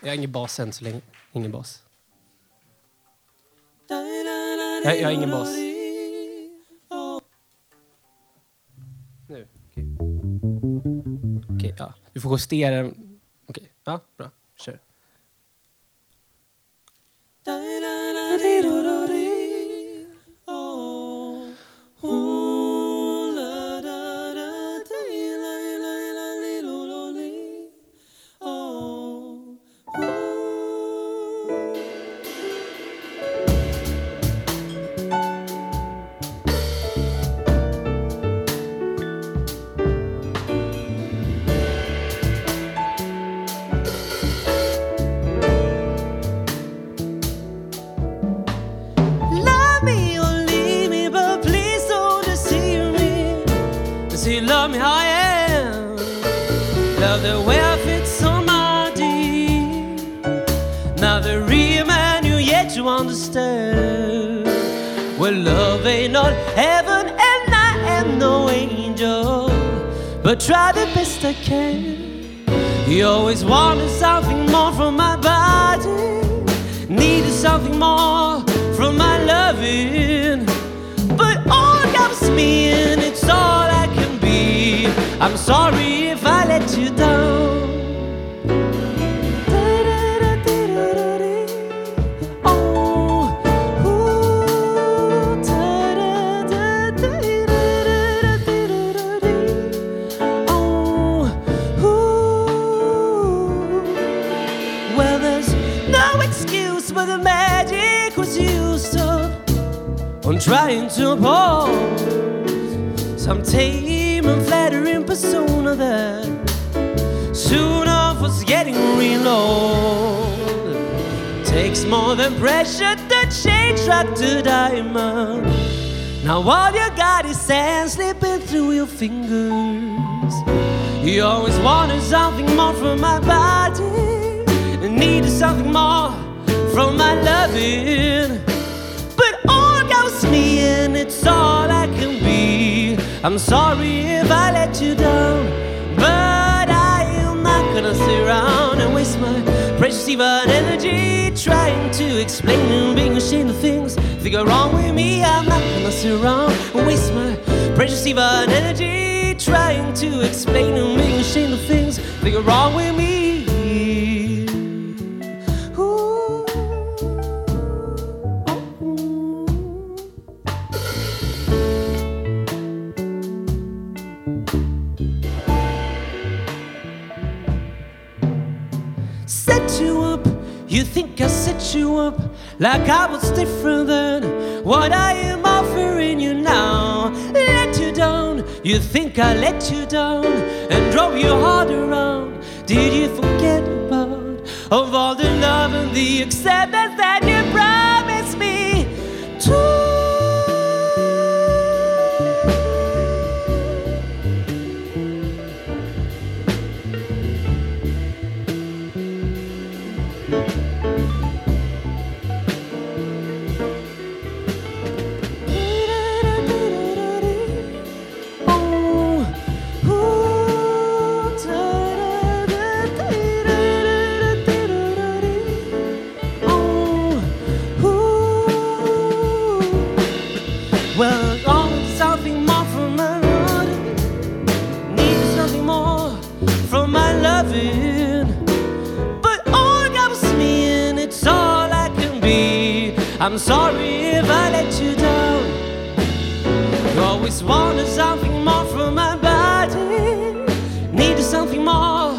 Jag har ingen bas än så länge. Ingen bas. Jag, jag har ingen bas. Okej, okay, ja. Du får justera den. Okej, ja, bra. But try the best I can. You always wanted something more from my body. Needed something more from my loving. But all comes me, and it's all I can be. I'm sorry if I let you down. Pressure to change rock to diamond. Now all you got is sand slipping through your fingers. You always wanted something more from my body, and needed something more from my loving. But all goes me, and it's all I can be. I'm sorry if I let you down, even energy trying to explain and being ashamed of things that go wrong with me. I'm not gonna sit around and waste my precious even energy trying to explain and being ashamed of things that go wrong with me. Like I was different than what I am offering you now. Let you down. You think I let you down and drove your heart around. Did you forget about of all the love and the acceptance that Wanted something more from my body. Needed something more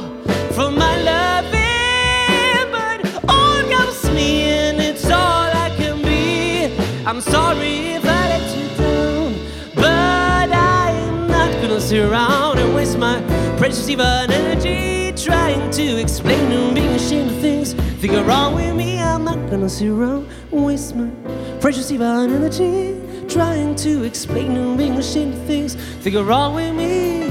from my loving. But all comes me, and it's all I can be. I'm sorry if I let you down. But I'm not gonna sit around and waste my precious even energy trying to explain and being ashamed of things that go wrong with me. I'm not gonna sit around and waste my precious even energy trying to explain and ashamed of things that go wrong with me.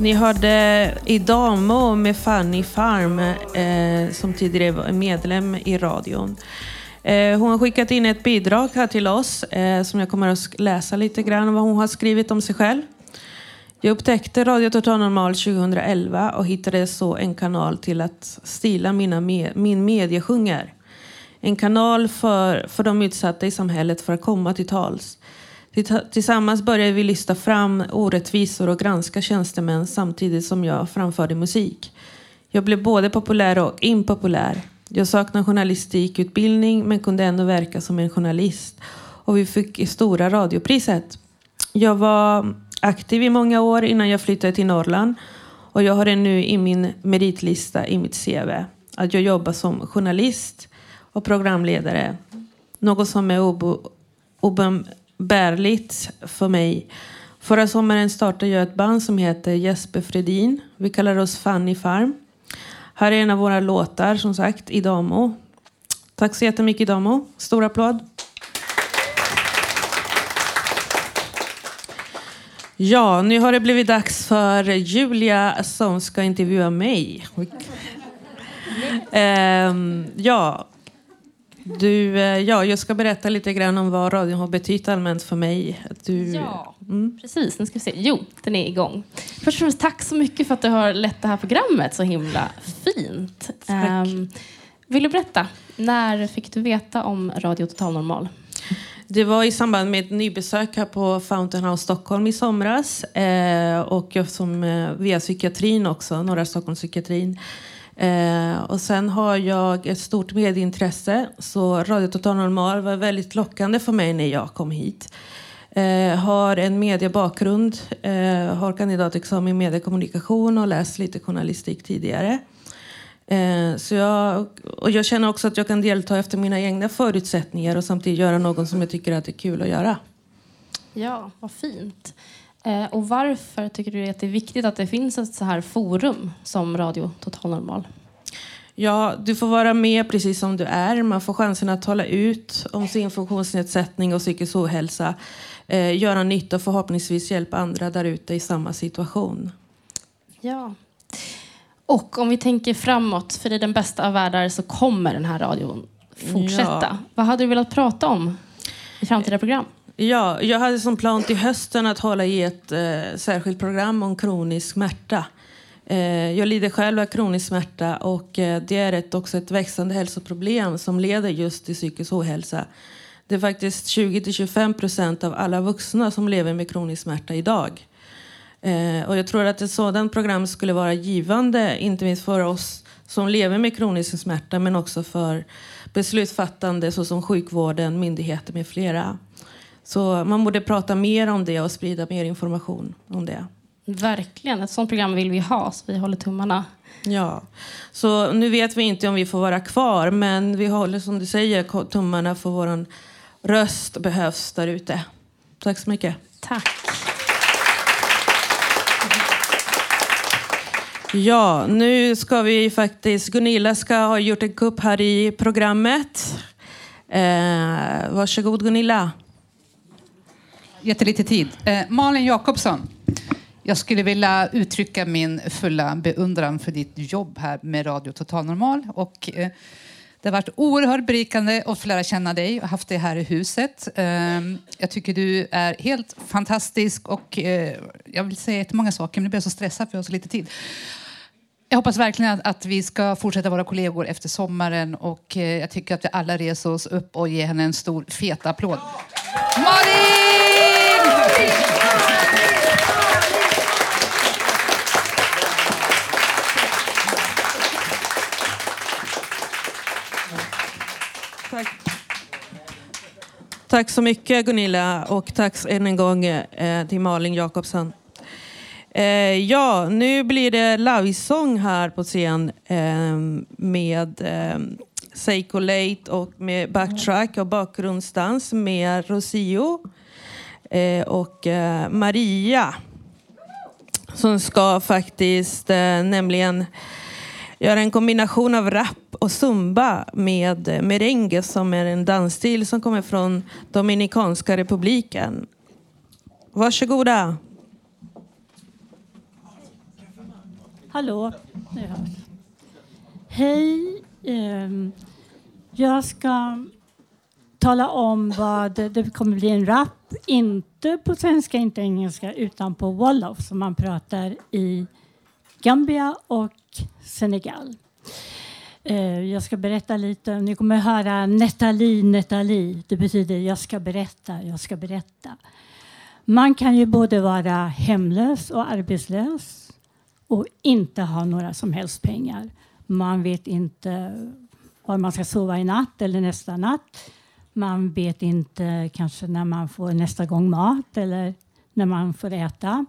Ni hörde Idamo med Fanny Farm eh, som tidigare var medlem i radion. Eh, hon har skickat in ett bidrag här till oss eh, som jag kommer att läsa lite grann vad hon har skrivit om sig själv. Jag upptäckte Radio Total Normal 2011 och hittade så en kanal till att stila mina me- min mediesjunger. En kanal för, för de utsatta i samhället för att komma till tals. Tillsammans började vi lyfta fram orättvisor och granska tjänstemän samtidigt som jag framförde musik. Jag blev både populär och impopulär. Jag saknade journalistikutbildning men kunde ändå verka som en journalist. Och vi fick stora radiopriset. Jag var aktiv i många år innan jag flyttade till Norrland. Och jag har det nu i min meritlista i mitt CV. Att jag jobbar som journalist och programledare. Något som är obo- oumbärligt för mig. Förra sommaren startade jag ett band som heter Jesper Fredin. Vi kallar oss Fanny Farm. Här är en av våra låtar, som sagt, Idamo. Tack så jättemycket Idamo. Stor applåd. Ja, nu har det blivit dags för Julia som ska intervjua mig. Ehm, ja, du, eh, ja, jag ska berätta lite grann om vad radion har betytt allmänt för mig. Du, Ja, precis. Nu ska vi se. Jo, den är igång. Först och främst, tack så mycket för att du har lett det här programmet så himla fint. Ehm, vill du berätta, när fick du veta om Radio Total Normal? Det var i samband med ett nybesök här på Fountain House Stockholm i somras. Eh, och jag som, eh, via psykiatrin också, Norra Stockholmspsykiatrin. Eh, och sen har jag ett stort medieintresse. Så Radio Total Normal var väldigt lockande för mig när jag kom hit. Eh, har en mediebakgrund, eh, har kandidatexamen i mediekommunikation och läst lite journalistik tidigare. Eh, så jag, och jag känner också att jag kan delta efter mina egna förutsättningar och samtidigt göra något som jag tycker att det är kul att göra. Ja, vad fint. Eh, och varför tycker du att det är viktigt att det finns ett så här forum som Radio Total Normal? Ja, du får vara med precis som du är. Man får chansen att tala ut om sin funktionsnedsättning och psykisk ohälsa. Eh, göra nytta och förhoppningsvis hjälpa andra där ute i samma situation. Ja. Och om vi tänker framåt, för i den bästa av världar så kommer den här radion fortsätta. Ja. Vad hade du velat prata om i framtida program? Ja, jag hade som plan till hösten att hålla i ett eh, särskilt program om kronisk smärta. Eh, jag lider själv av kronisk smärta och eh, det är ett, också ett växande hälsoproblem som leder just till psykisk ohälsa. Det är faktiskt 20-25 procent av alla vuxna som lever med kronisk smärta idag. Eh, och jag tror att ett sådant program skulle vara givande, inte minst för oss som lever med kronisk smärta, men också för beslutsfattande såsom sjukvården, myndigheter med flera. Så man borde prata mer om det och sprida mer information om det. Verkligen, ett sådant program vill vi ha, så vi håller tummarna. Ja, så nu vet vi inte om vi får vara kvar, men vi håller som du säger tummarna för vår röst behövs där ute. Tack så mycket. Tack. Ja, nu ska vi faktiskt... Gunilla ska ha gjort en kupp här i programmet. Eh, varsågod Gunilla. Jättelite tid. Eh, Malin Jakobsson. Jag skulle vilja uttrycka min fulla beundran för ditt jobb här med Radio Total Normal. Och, eh, det har varit oerhört berikande att få lära känna dig och haft dig här i huset. Eh, jag tycker du är helt fantastisk och eh, jag vill säga jättemånga saker men nu blir så stressad för jag har så lite tid. Jag hoppas verkligen att, att vi ska fortsätta vara kollegor efter sommaren och eh, jag tycker att vi alla reser oss upp och ger henne en stor fet applåd. Malin! Tack så mycket Gunilla och tack än en gång eh, till Malin Jakobsson. Eh, ja, nu blir det livesång här på scen eh, med Seiko Late och med backtrack och bakgrundsdans med Rocio Eh, och eh, Maria som ska faktiskt eh, nämligen göra en kombination av rap och zumba med merengue som är en dansstil som kommer från Dominikanska republiken. Varsågoda. Hallå. Nu hörs. Hej. Ehm, jag ska tala om vad det kommer bli en rap. Inte på svenska, inte engelska, utan på wolof som man pratar i Gambia och Senegal. Eh, jag ska berätta lite. Ni kommer höra Netali, Netali. Det betyder jag ska berätta, jag ska berätta. Man kan ju både vara hemlös och arbetslös och inte ha några som helst pengar. Man vet inte var man ska sova i natt eller nästa natt. Man vet inte kanske när man får nästa gång mat eller när man får äta.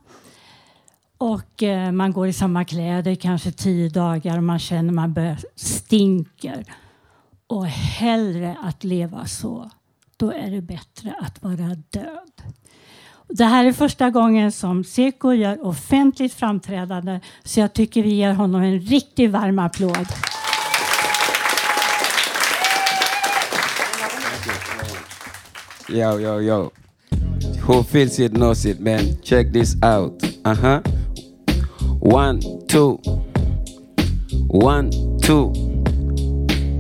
Och eh, man går i samma kläder kanske tio dagar och man känner man börjar stinker. Och hellre att leva så, då är det bättre att vara död. Det här är första gången som Seko gör offentligt framträdande så jag tycker vi ger honom en riktigt varm applåd. Yo, yo, yo. Who feels it knows it, man. Check this out. Uh huh. One, two. One, two.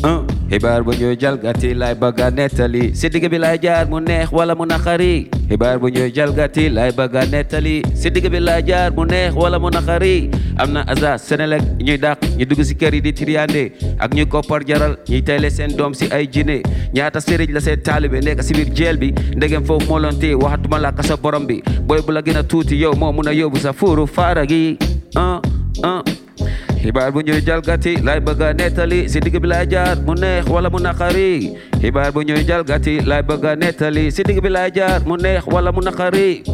Uh. Xibaar bu ñuy jalgati lay bëgg a nettali si digg bi lay jaar mu neex wala mu naqari xibaar bu ñuy jalgati lay bëgg a nettali si digg bi lay jaar mu neex wala mu naqari am na asa Senelec ñuy dàq ñu dugg si kër di triyande ak ñu koppar jaral ñuy tayle seen doom si ay jine. Ñaata sëriñ la seen taalibe nekk si biir jeel bi. Ndegem foofu moo loon waxatuma la kasa borom bi. Booy bu la gën tuuti yow sa hibar bunyi jal gati lai baga netali sidik belajar muneh wala munakari. Hibar bunyi jal gati lai baga netali sidik belajar muneh wala munakari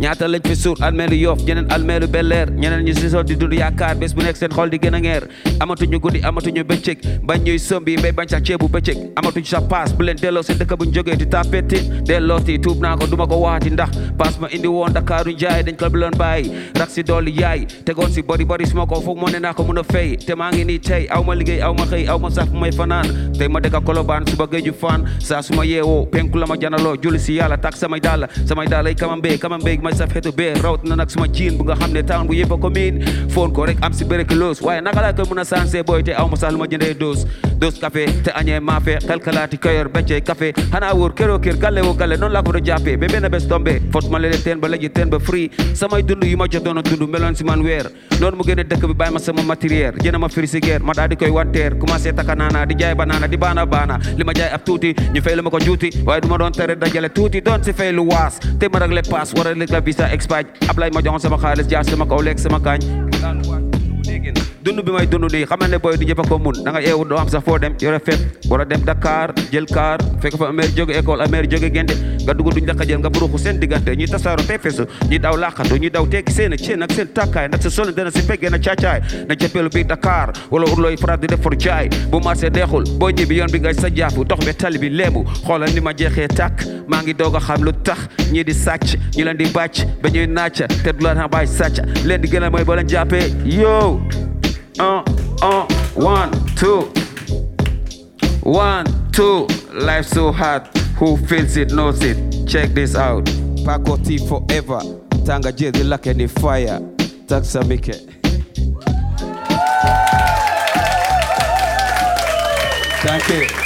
ñaata lañ fi suur almeelu yoof ñeneen almeelu belleer ñeneen ñu si soot di dund yaakaar bés bu nekk seen xol di gën a ngeer amatuñu guddi amatuñu bëccëg bañ ñuy sombi mbay bañ sax ceebu bëccëg amatuñu sa paas bu leen delloo seen dëkk buñ jógee di tapeti dellooti tuub naa ko duma ko waxati ndax paas ma indi woon Dakaaru njaay dañ ko bi loon bàyyi rak si dooli yaay tegoon si bori bori suma ko foog moo ne naa ko mun a fay te maa ngi nii tey aw ma liggéey aw ma xëy aw ma sax may fanaan tey ma dëkk kolobaan suba géeju fan. Saa suma yeewoo penku la ma janaloo julli si yàlla tak samay dàll samay dàll ay kamambee kamambee may saf xetu bee rawat na nag suma jiin bu nga xam ne town bu yëpp a ko miin foon ko rek am si bérek loos waaye naka laa koy mun a sansé booy te aw sax lu ma jëndee doos café te añee maafe xelkalaati kayor beccee café xanaa wóor këroo kër galle woo galle noonu laa ko doon jàppee ba benn bés tombé fot ma leen teen ba léegi teen ba free. Samay dund yi ma jotoon a dund meloon man weer noonu mu génne dëkk bi bàyyi ma sama matériel jënd ma frigidaire ma daal di koy wanteer commencé taka di jaay banaana di baana baana li jaay ab tuuti ñu fay lu ko juuti waaye du ma tere dajale tuuti doon si fay lu waas te ma rek le paas war a visa expired Ablaye ma joxoon sama xaalis jaar sama kaw lekk sama kaañ dund bi may dund nii xamal ne booy du a ko mun. Da nga eewu doo am sax foo dem yore fet war dem Dakar jël car fekk fa amère jóge école amère jóge gente nga dugg duñ la xajal nga buruxu seen diggante. Ñi tasaaro te fesu ñi daw laqatu ñi daw tekki seen ceen ak seen takkaay. Ndax sa solo dana si peggee na caacaay. Na bi Dakar wala urlooy farat di def for jaay. Bu marché deexul boo ñibbi yoon bi ngay sa jaafu. Dox be tali bi léebu xoolal ni ma jeexee tàkk. Maa ngi doog xam lu tax ñii di sàcc ñi leen di bàcc ba ñuy nàcc. Te du la tax bàyyi sàcc. Leen di gën a mooy boo leen jàppee yo uh, uh, one, two. One, two. Life so hard. Who feels it knows it. Check this out. Paco T forever. Tanga J the luck and the fire. Taxa Mike. Thank you.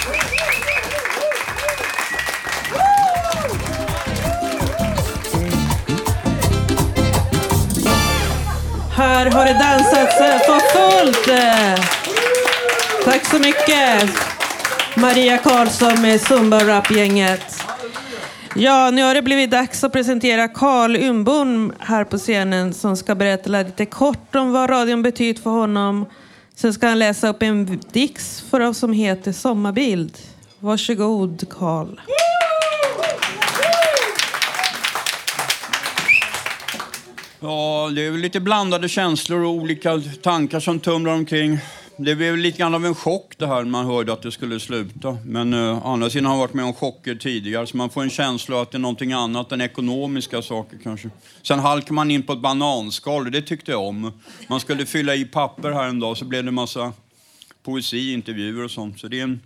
Här har det dansats eh, för fullt. Eh. Tack så mycket. Maria Karlsson med Zumba Rap-gänget. Ja, nu har det blivit dags att presentera Karl Umbom här på scenen som ska berätta lite kort om vad radion betyder för honom. Sen ska han läsa upp en dikt för oss som heter Sommarbild. Varsågod, Carl. Ja, det är väl lite blandade känslor och olika tankar som tumlar omkring. Det blev lite grann av en chock det här när man hörde att det skulle sluta. Men eh, å andra sidan har jag varit med om chocker tidigare så man får en känsla att det är någonting annat än ekonomiska saker kanske. Sen halkar man in på ett bananskal och det tyckte jag om. Man skulle fylla i papper här en dag så blev det massa poesi, intervjuer och sånt. Så det är, en,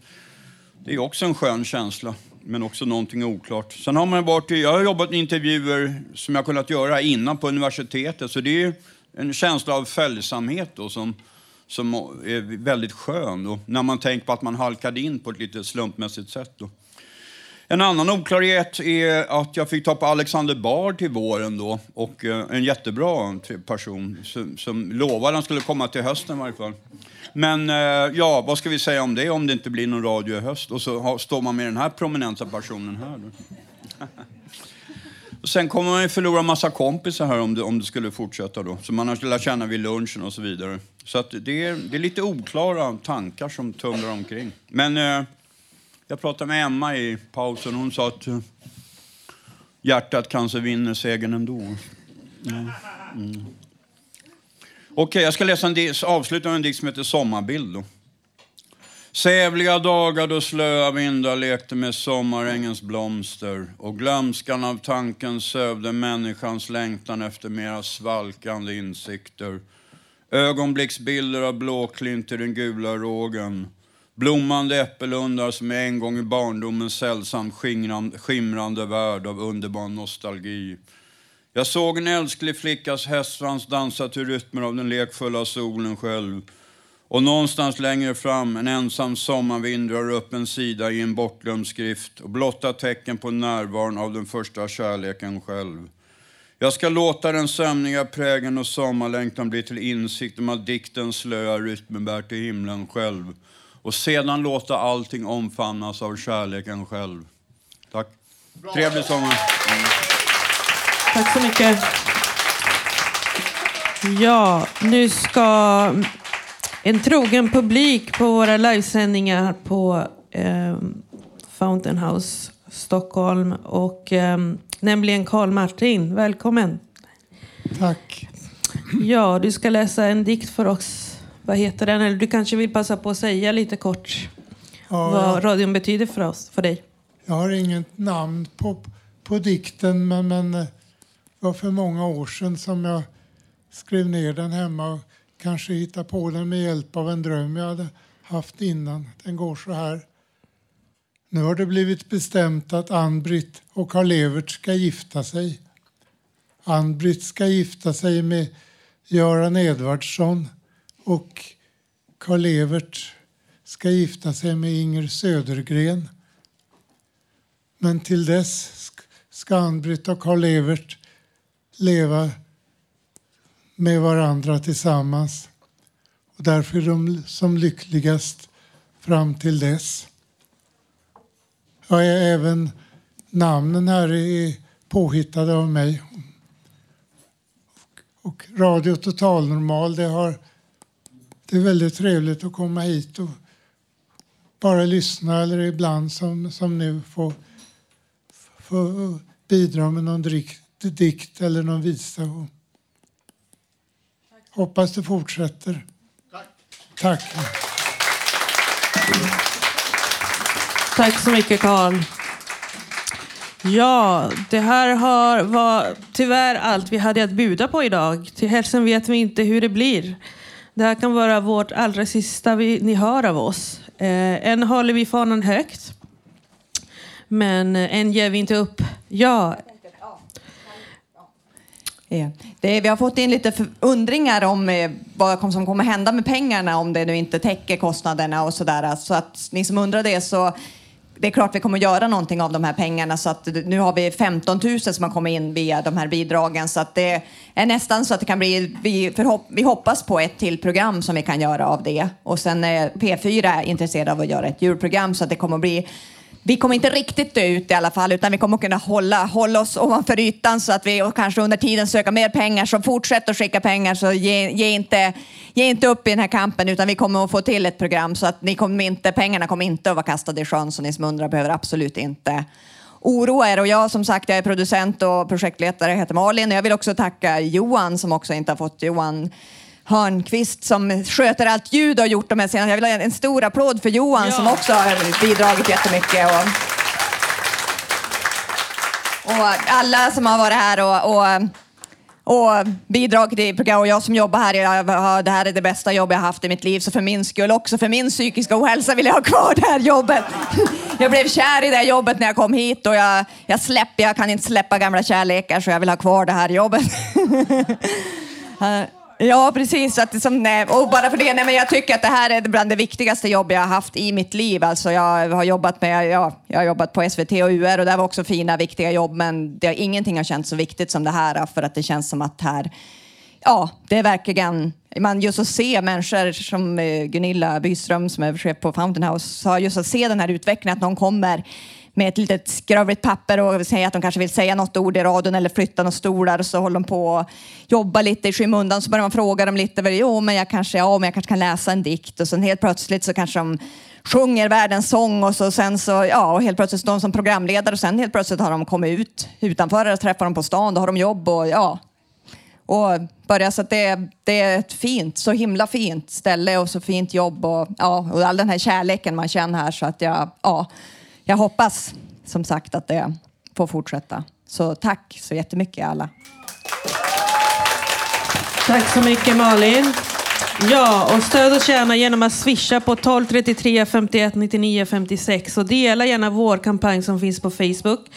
det är också en skön känsla men också någonting oklart. Sen har man varit, jag har jobbat med intervjuer som jag kunnat göra innan på universitetet, så det är en känsla av följsamhet då som, som är väldigt skön då, när man tänker på att man halkade in på ett lite slumpmässigt sätt. Då. En annan oklarhet är att jag fick ta på Alexander Bard till våren då och eh, en jättebra person som, som lovade att han skulle komma till hösten i varje fall. Men eh, ja, vad ska vi säga om det om det inte blir någon radio i höst? Och så har, står man med den här prominenta personen här. Då. Och sen kommer man ju förlora massa kompisar här om det, om det skulle fortsätta då. Som man har lärt känna vid lunchen och så vidare. Så att det, är, det är lite oklara tankar som tumlar omkring. Men eh, jag pratade med Emma i pausen och hon sa att eh, hjärtat kanske vinner segern ändå. Mm. Mm. Okej, jag ska läsa en dikt, avsluta med en dikt som heter Sommarbild. Då. Sävliga dagar då slöa vindar lekte med sommarängens blomster och glömskan av tanken sövde människans längtan efter mera svalkande insikter. Ögonblicksbilder av blåklint i den gula rågen. Blommande äppelundar som är en gång i barndomen sällsamt skimrande värld av underbar nostalgi. Jag såg en älsklig flickas hästsvans dansa till rytmer av den lekfulla solen själv. Och någonstans längre fram, en ensam sommarvind drar upp en sida i en bortglömd skrift och blottar tecken på närvaron av den första kärleken själv. Jag ska låta den sömniga prägen och sommarlängtan bli till insikt om att diktens slöa rytmer bär till himlen själv. Och sedan låta allting omfamnas av kärleken själv. Tack. Trevlig sommar. Tack så mycket. Ja, nu ska en trogen publik på våra livesändningar på eh, Fountain House Stockholm och eh, nämligen Karl Martin. Välkommen. Tack. Ja, du ska läsa en dikt för oss. Vad heter den? Eller du kanske vill passa på att säga lite kort Ja, vad radion betyder för oss, för dig. Jag har inget namn på, på dikten men, men eh, det var för många år sedan som jag skrev ner den hemma och kanske hittade på den med hjälp av en dröm jag hade haft innan. Den går så här. Nu har det blivit bestämt att Ann-Britt och Karl-Evert ska gifta sig. Ann-Britt ska gifta sig med Göran Edvardsson och Karl-Evert ska gifta sig med Inger Södergren. Men till dess ska Ann-Britt och Karl-Evert leva med varandra tillsammans. Och därför är de som lyckligast fram till dess. Ja, även namnen här är påhittade av mig. Och Radio Total Normal, det, har, det är väldigt trevligt att komma hit och bara lyssna eller ibland som, som nu få, få bidra med någon drick dikt eller någon visa. Och hoppas det fortsätter. Tack. Tack så mycket Karl. Ja, det här har, var tyvärr allt vi hade att bjuda på idag. Till hälsan vet vi inte hur det blir. Det här kan vara vårt allra sista vi, ni hör av oss. Eh, än håller vi fanan högt. Men eh, än ger vi inte upp. Ja. Det vi har fått in lite undringar om eh, vad som kommer hända med pengarna om det nu inte täcker kostnaderna och sådär. Så att ni som undrar det så det är klart vi kommer göra någonting av de här pengarna. Så att nu har vi 15 000 som har kommit in via de här bidragen. Så att det är nästan så att det kan bli, vi, förhopp, vi hoppas på ett till program som vi kan göra av det. Och sen är P4 intresserade av att göra ett djurprogram så att det kommer att bli vi kommer inte riktigt dö ut i alla fall, utan vi kommer kunna hålla, hålla oss ovanför ytan så att vi och kanske under tiden söka mer pengar. Så fortsätt att skicka pengar, så ge, ge, inte, ge inte upp i den här kampen, utan vi kommer att få till ett program så att ni kommer inte, pengarna kommer inte att vara kastade i sjön, så ni som undrar behöver absolut inte oroa er. Och jag som sagt, jag är producent och projektledare, heter Malin. Jag vill också tacka Johan som också inte har fått Johan Hörnqvist som sköter allt ljud och har gjort de här senaste. Jag vill ha en stor applåd för Johan som också har bidragit jättemycket. Och, och alla som har varit här och, och, och bidragit till program. Och jag som jobbar här, jag det här är det bästa jobb jag har haft i mitt liv. Så för min skull, också för min psykiska ohälsa, vill jag ha kvar det här jobbet. Jag blev kär i det här jobbet när jag kom hit och jag, jag släpper, jag kan inte släppa gamla kärlekar så jag vill ha kvar det här jobbet. Ja, precis. Att liksom, nej, och bara för det, nej, men jag tycker att det här är bland det viktigaste jobb jag har haft i mitt liv. Alltså jag har jobbat med, ja, jag har jobbat på SVT och UR och det var också fina, viktiga jobb, men det, ingenting har känts så viktigt som det här för att det känns som att här, ja, det är verkligen, man just att se människor som eh, Gunilla Byström som är chef på Fountain House, har just att se den här utvecklingen, att någon kommer med ett litet skrovligt papper och säga att de kanske vill säga något ord i radion eller flytta några stolar och så håller de på och jobbar lite i skymundan. Så börjar man fråga dem lite, jo men jag kanske, ja, men jag kanske kan läsa en dikt. Och sen helt plötsligt så kanske de sjunger världens sång och så sen så, ja, och helt plötsligt står de som programledare och sen helt plötsligt har de kommit ut utanför och träffar dem på stan, då har de jobb och ja, och börja så att det, det är ett fint, så himla fint ställe och så fint jobb och, ja, och all den här kärleken man känner här så att jag, ja, jag hoppas som sagt att det får fortsätta. Så tack så jättemycket alla. Tack så mycket Malin. Ja, och stöd oss gärna genom att swisha på 1233 51 99 56 och dela gärna vår kampanj som finns på Facebook.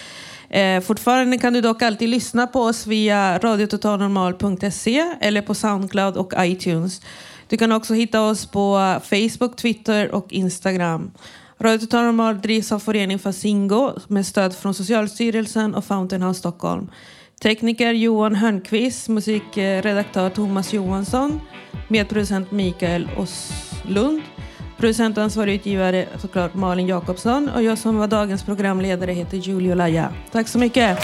Eh, fortfarande kan du dock alltid lyssna på oss via radiototalnormal.se eller på Soundcloud och iTunes. Du kan också hitta oss på Facebook, Twitter och Instagram. Radio Total Normal drivs av föreningen Fasingo med stöd från Socialstyrelsen och Fountain House Stockholm. Tekniker Johan Hörnqvist, musikredaktör Thomas Johansson, medproducent Mikael Oslund, producentansvarig utgivare såklart Malin Jakobsson och jag som var dagens programledare heter Julio Laja. Tack så mycket!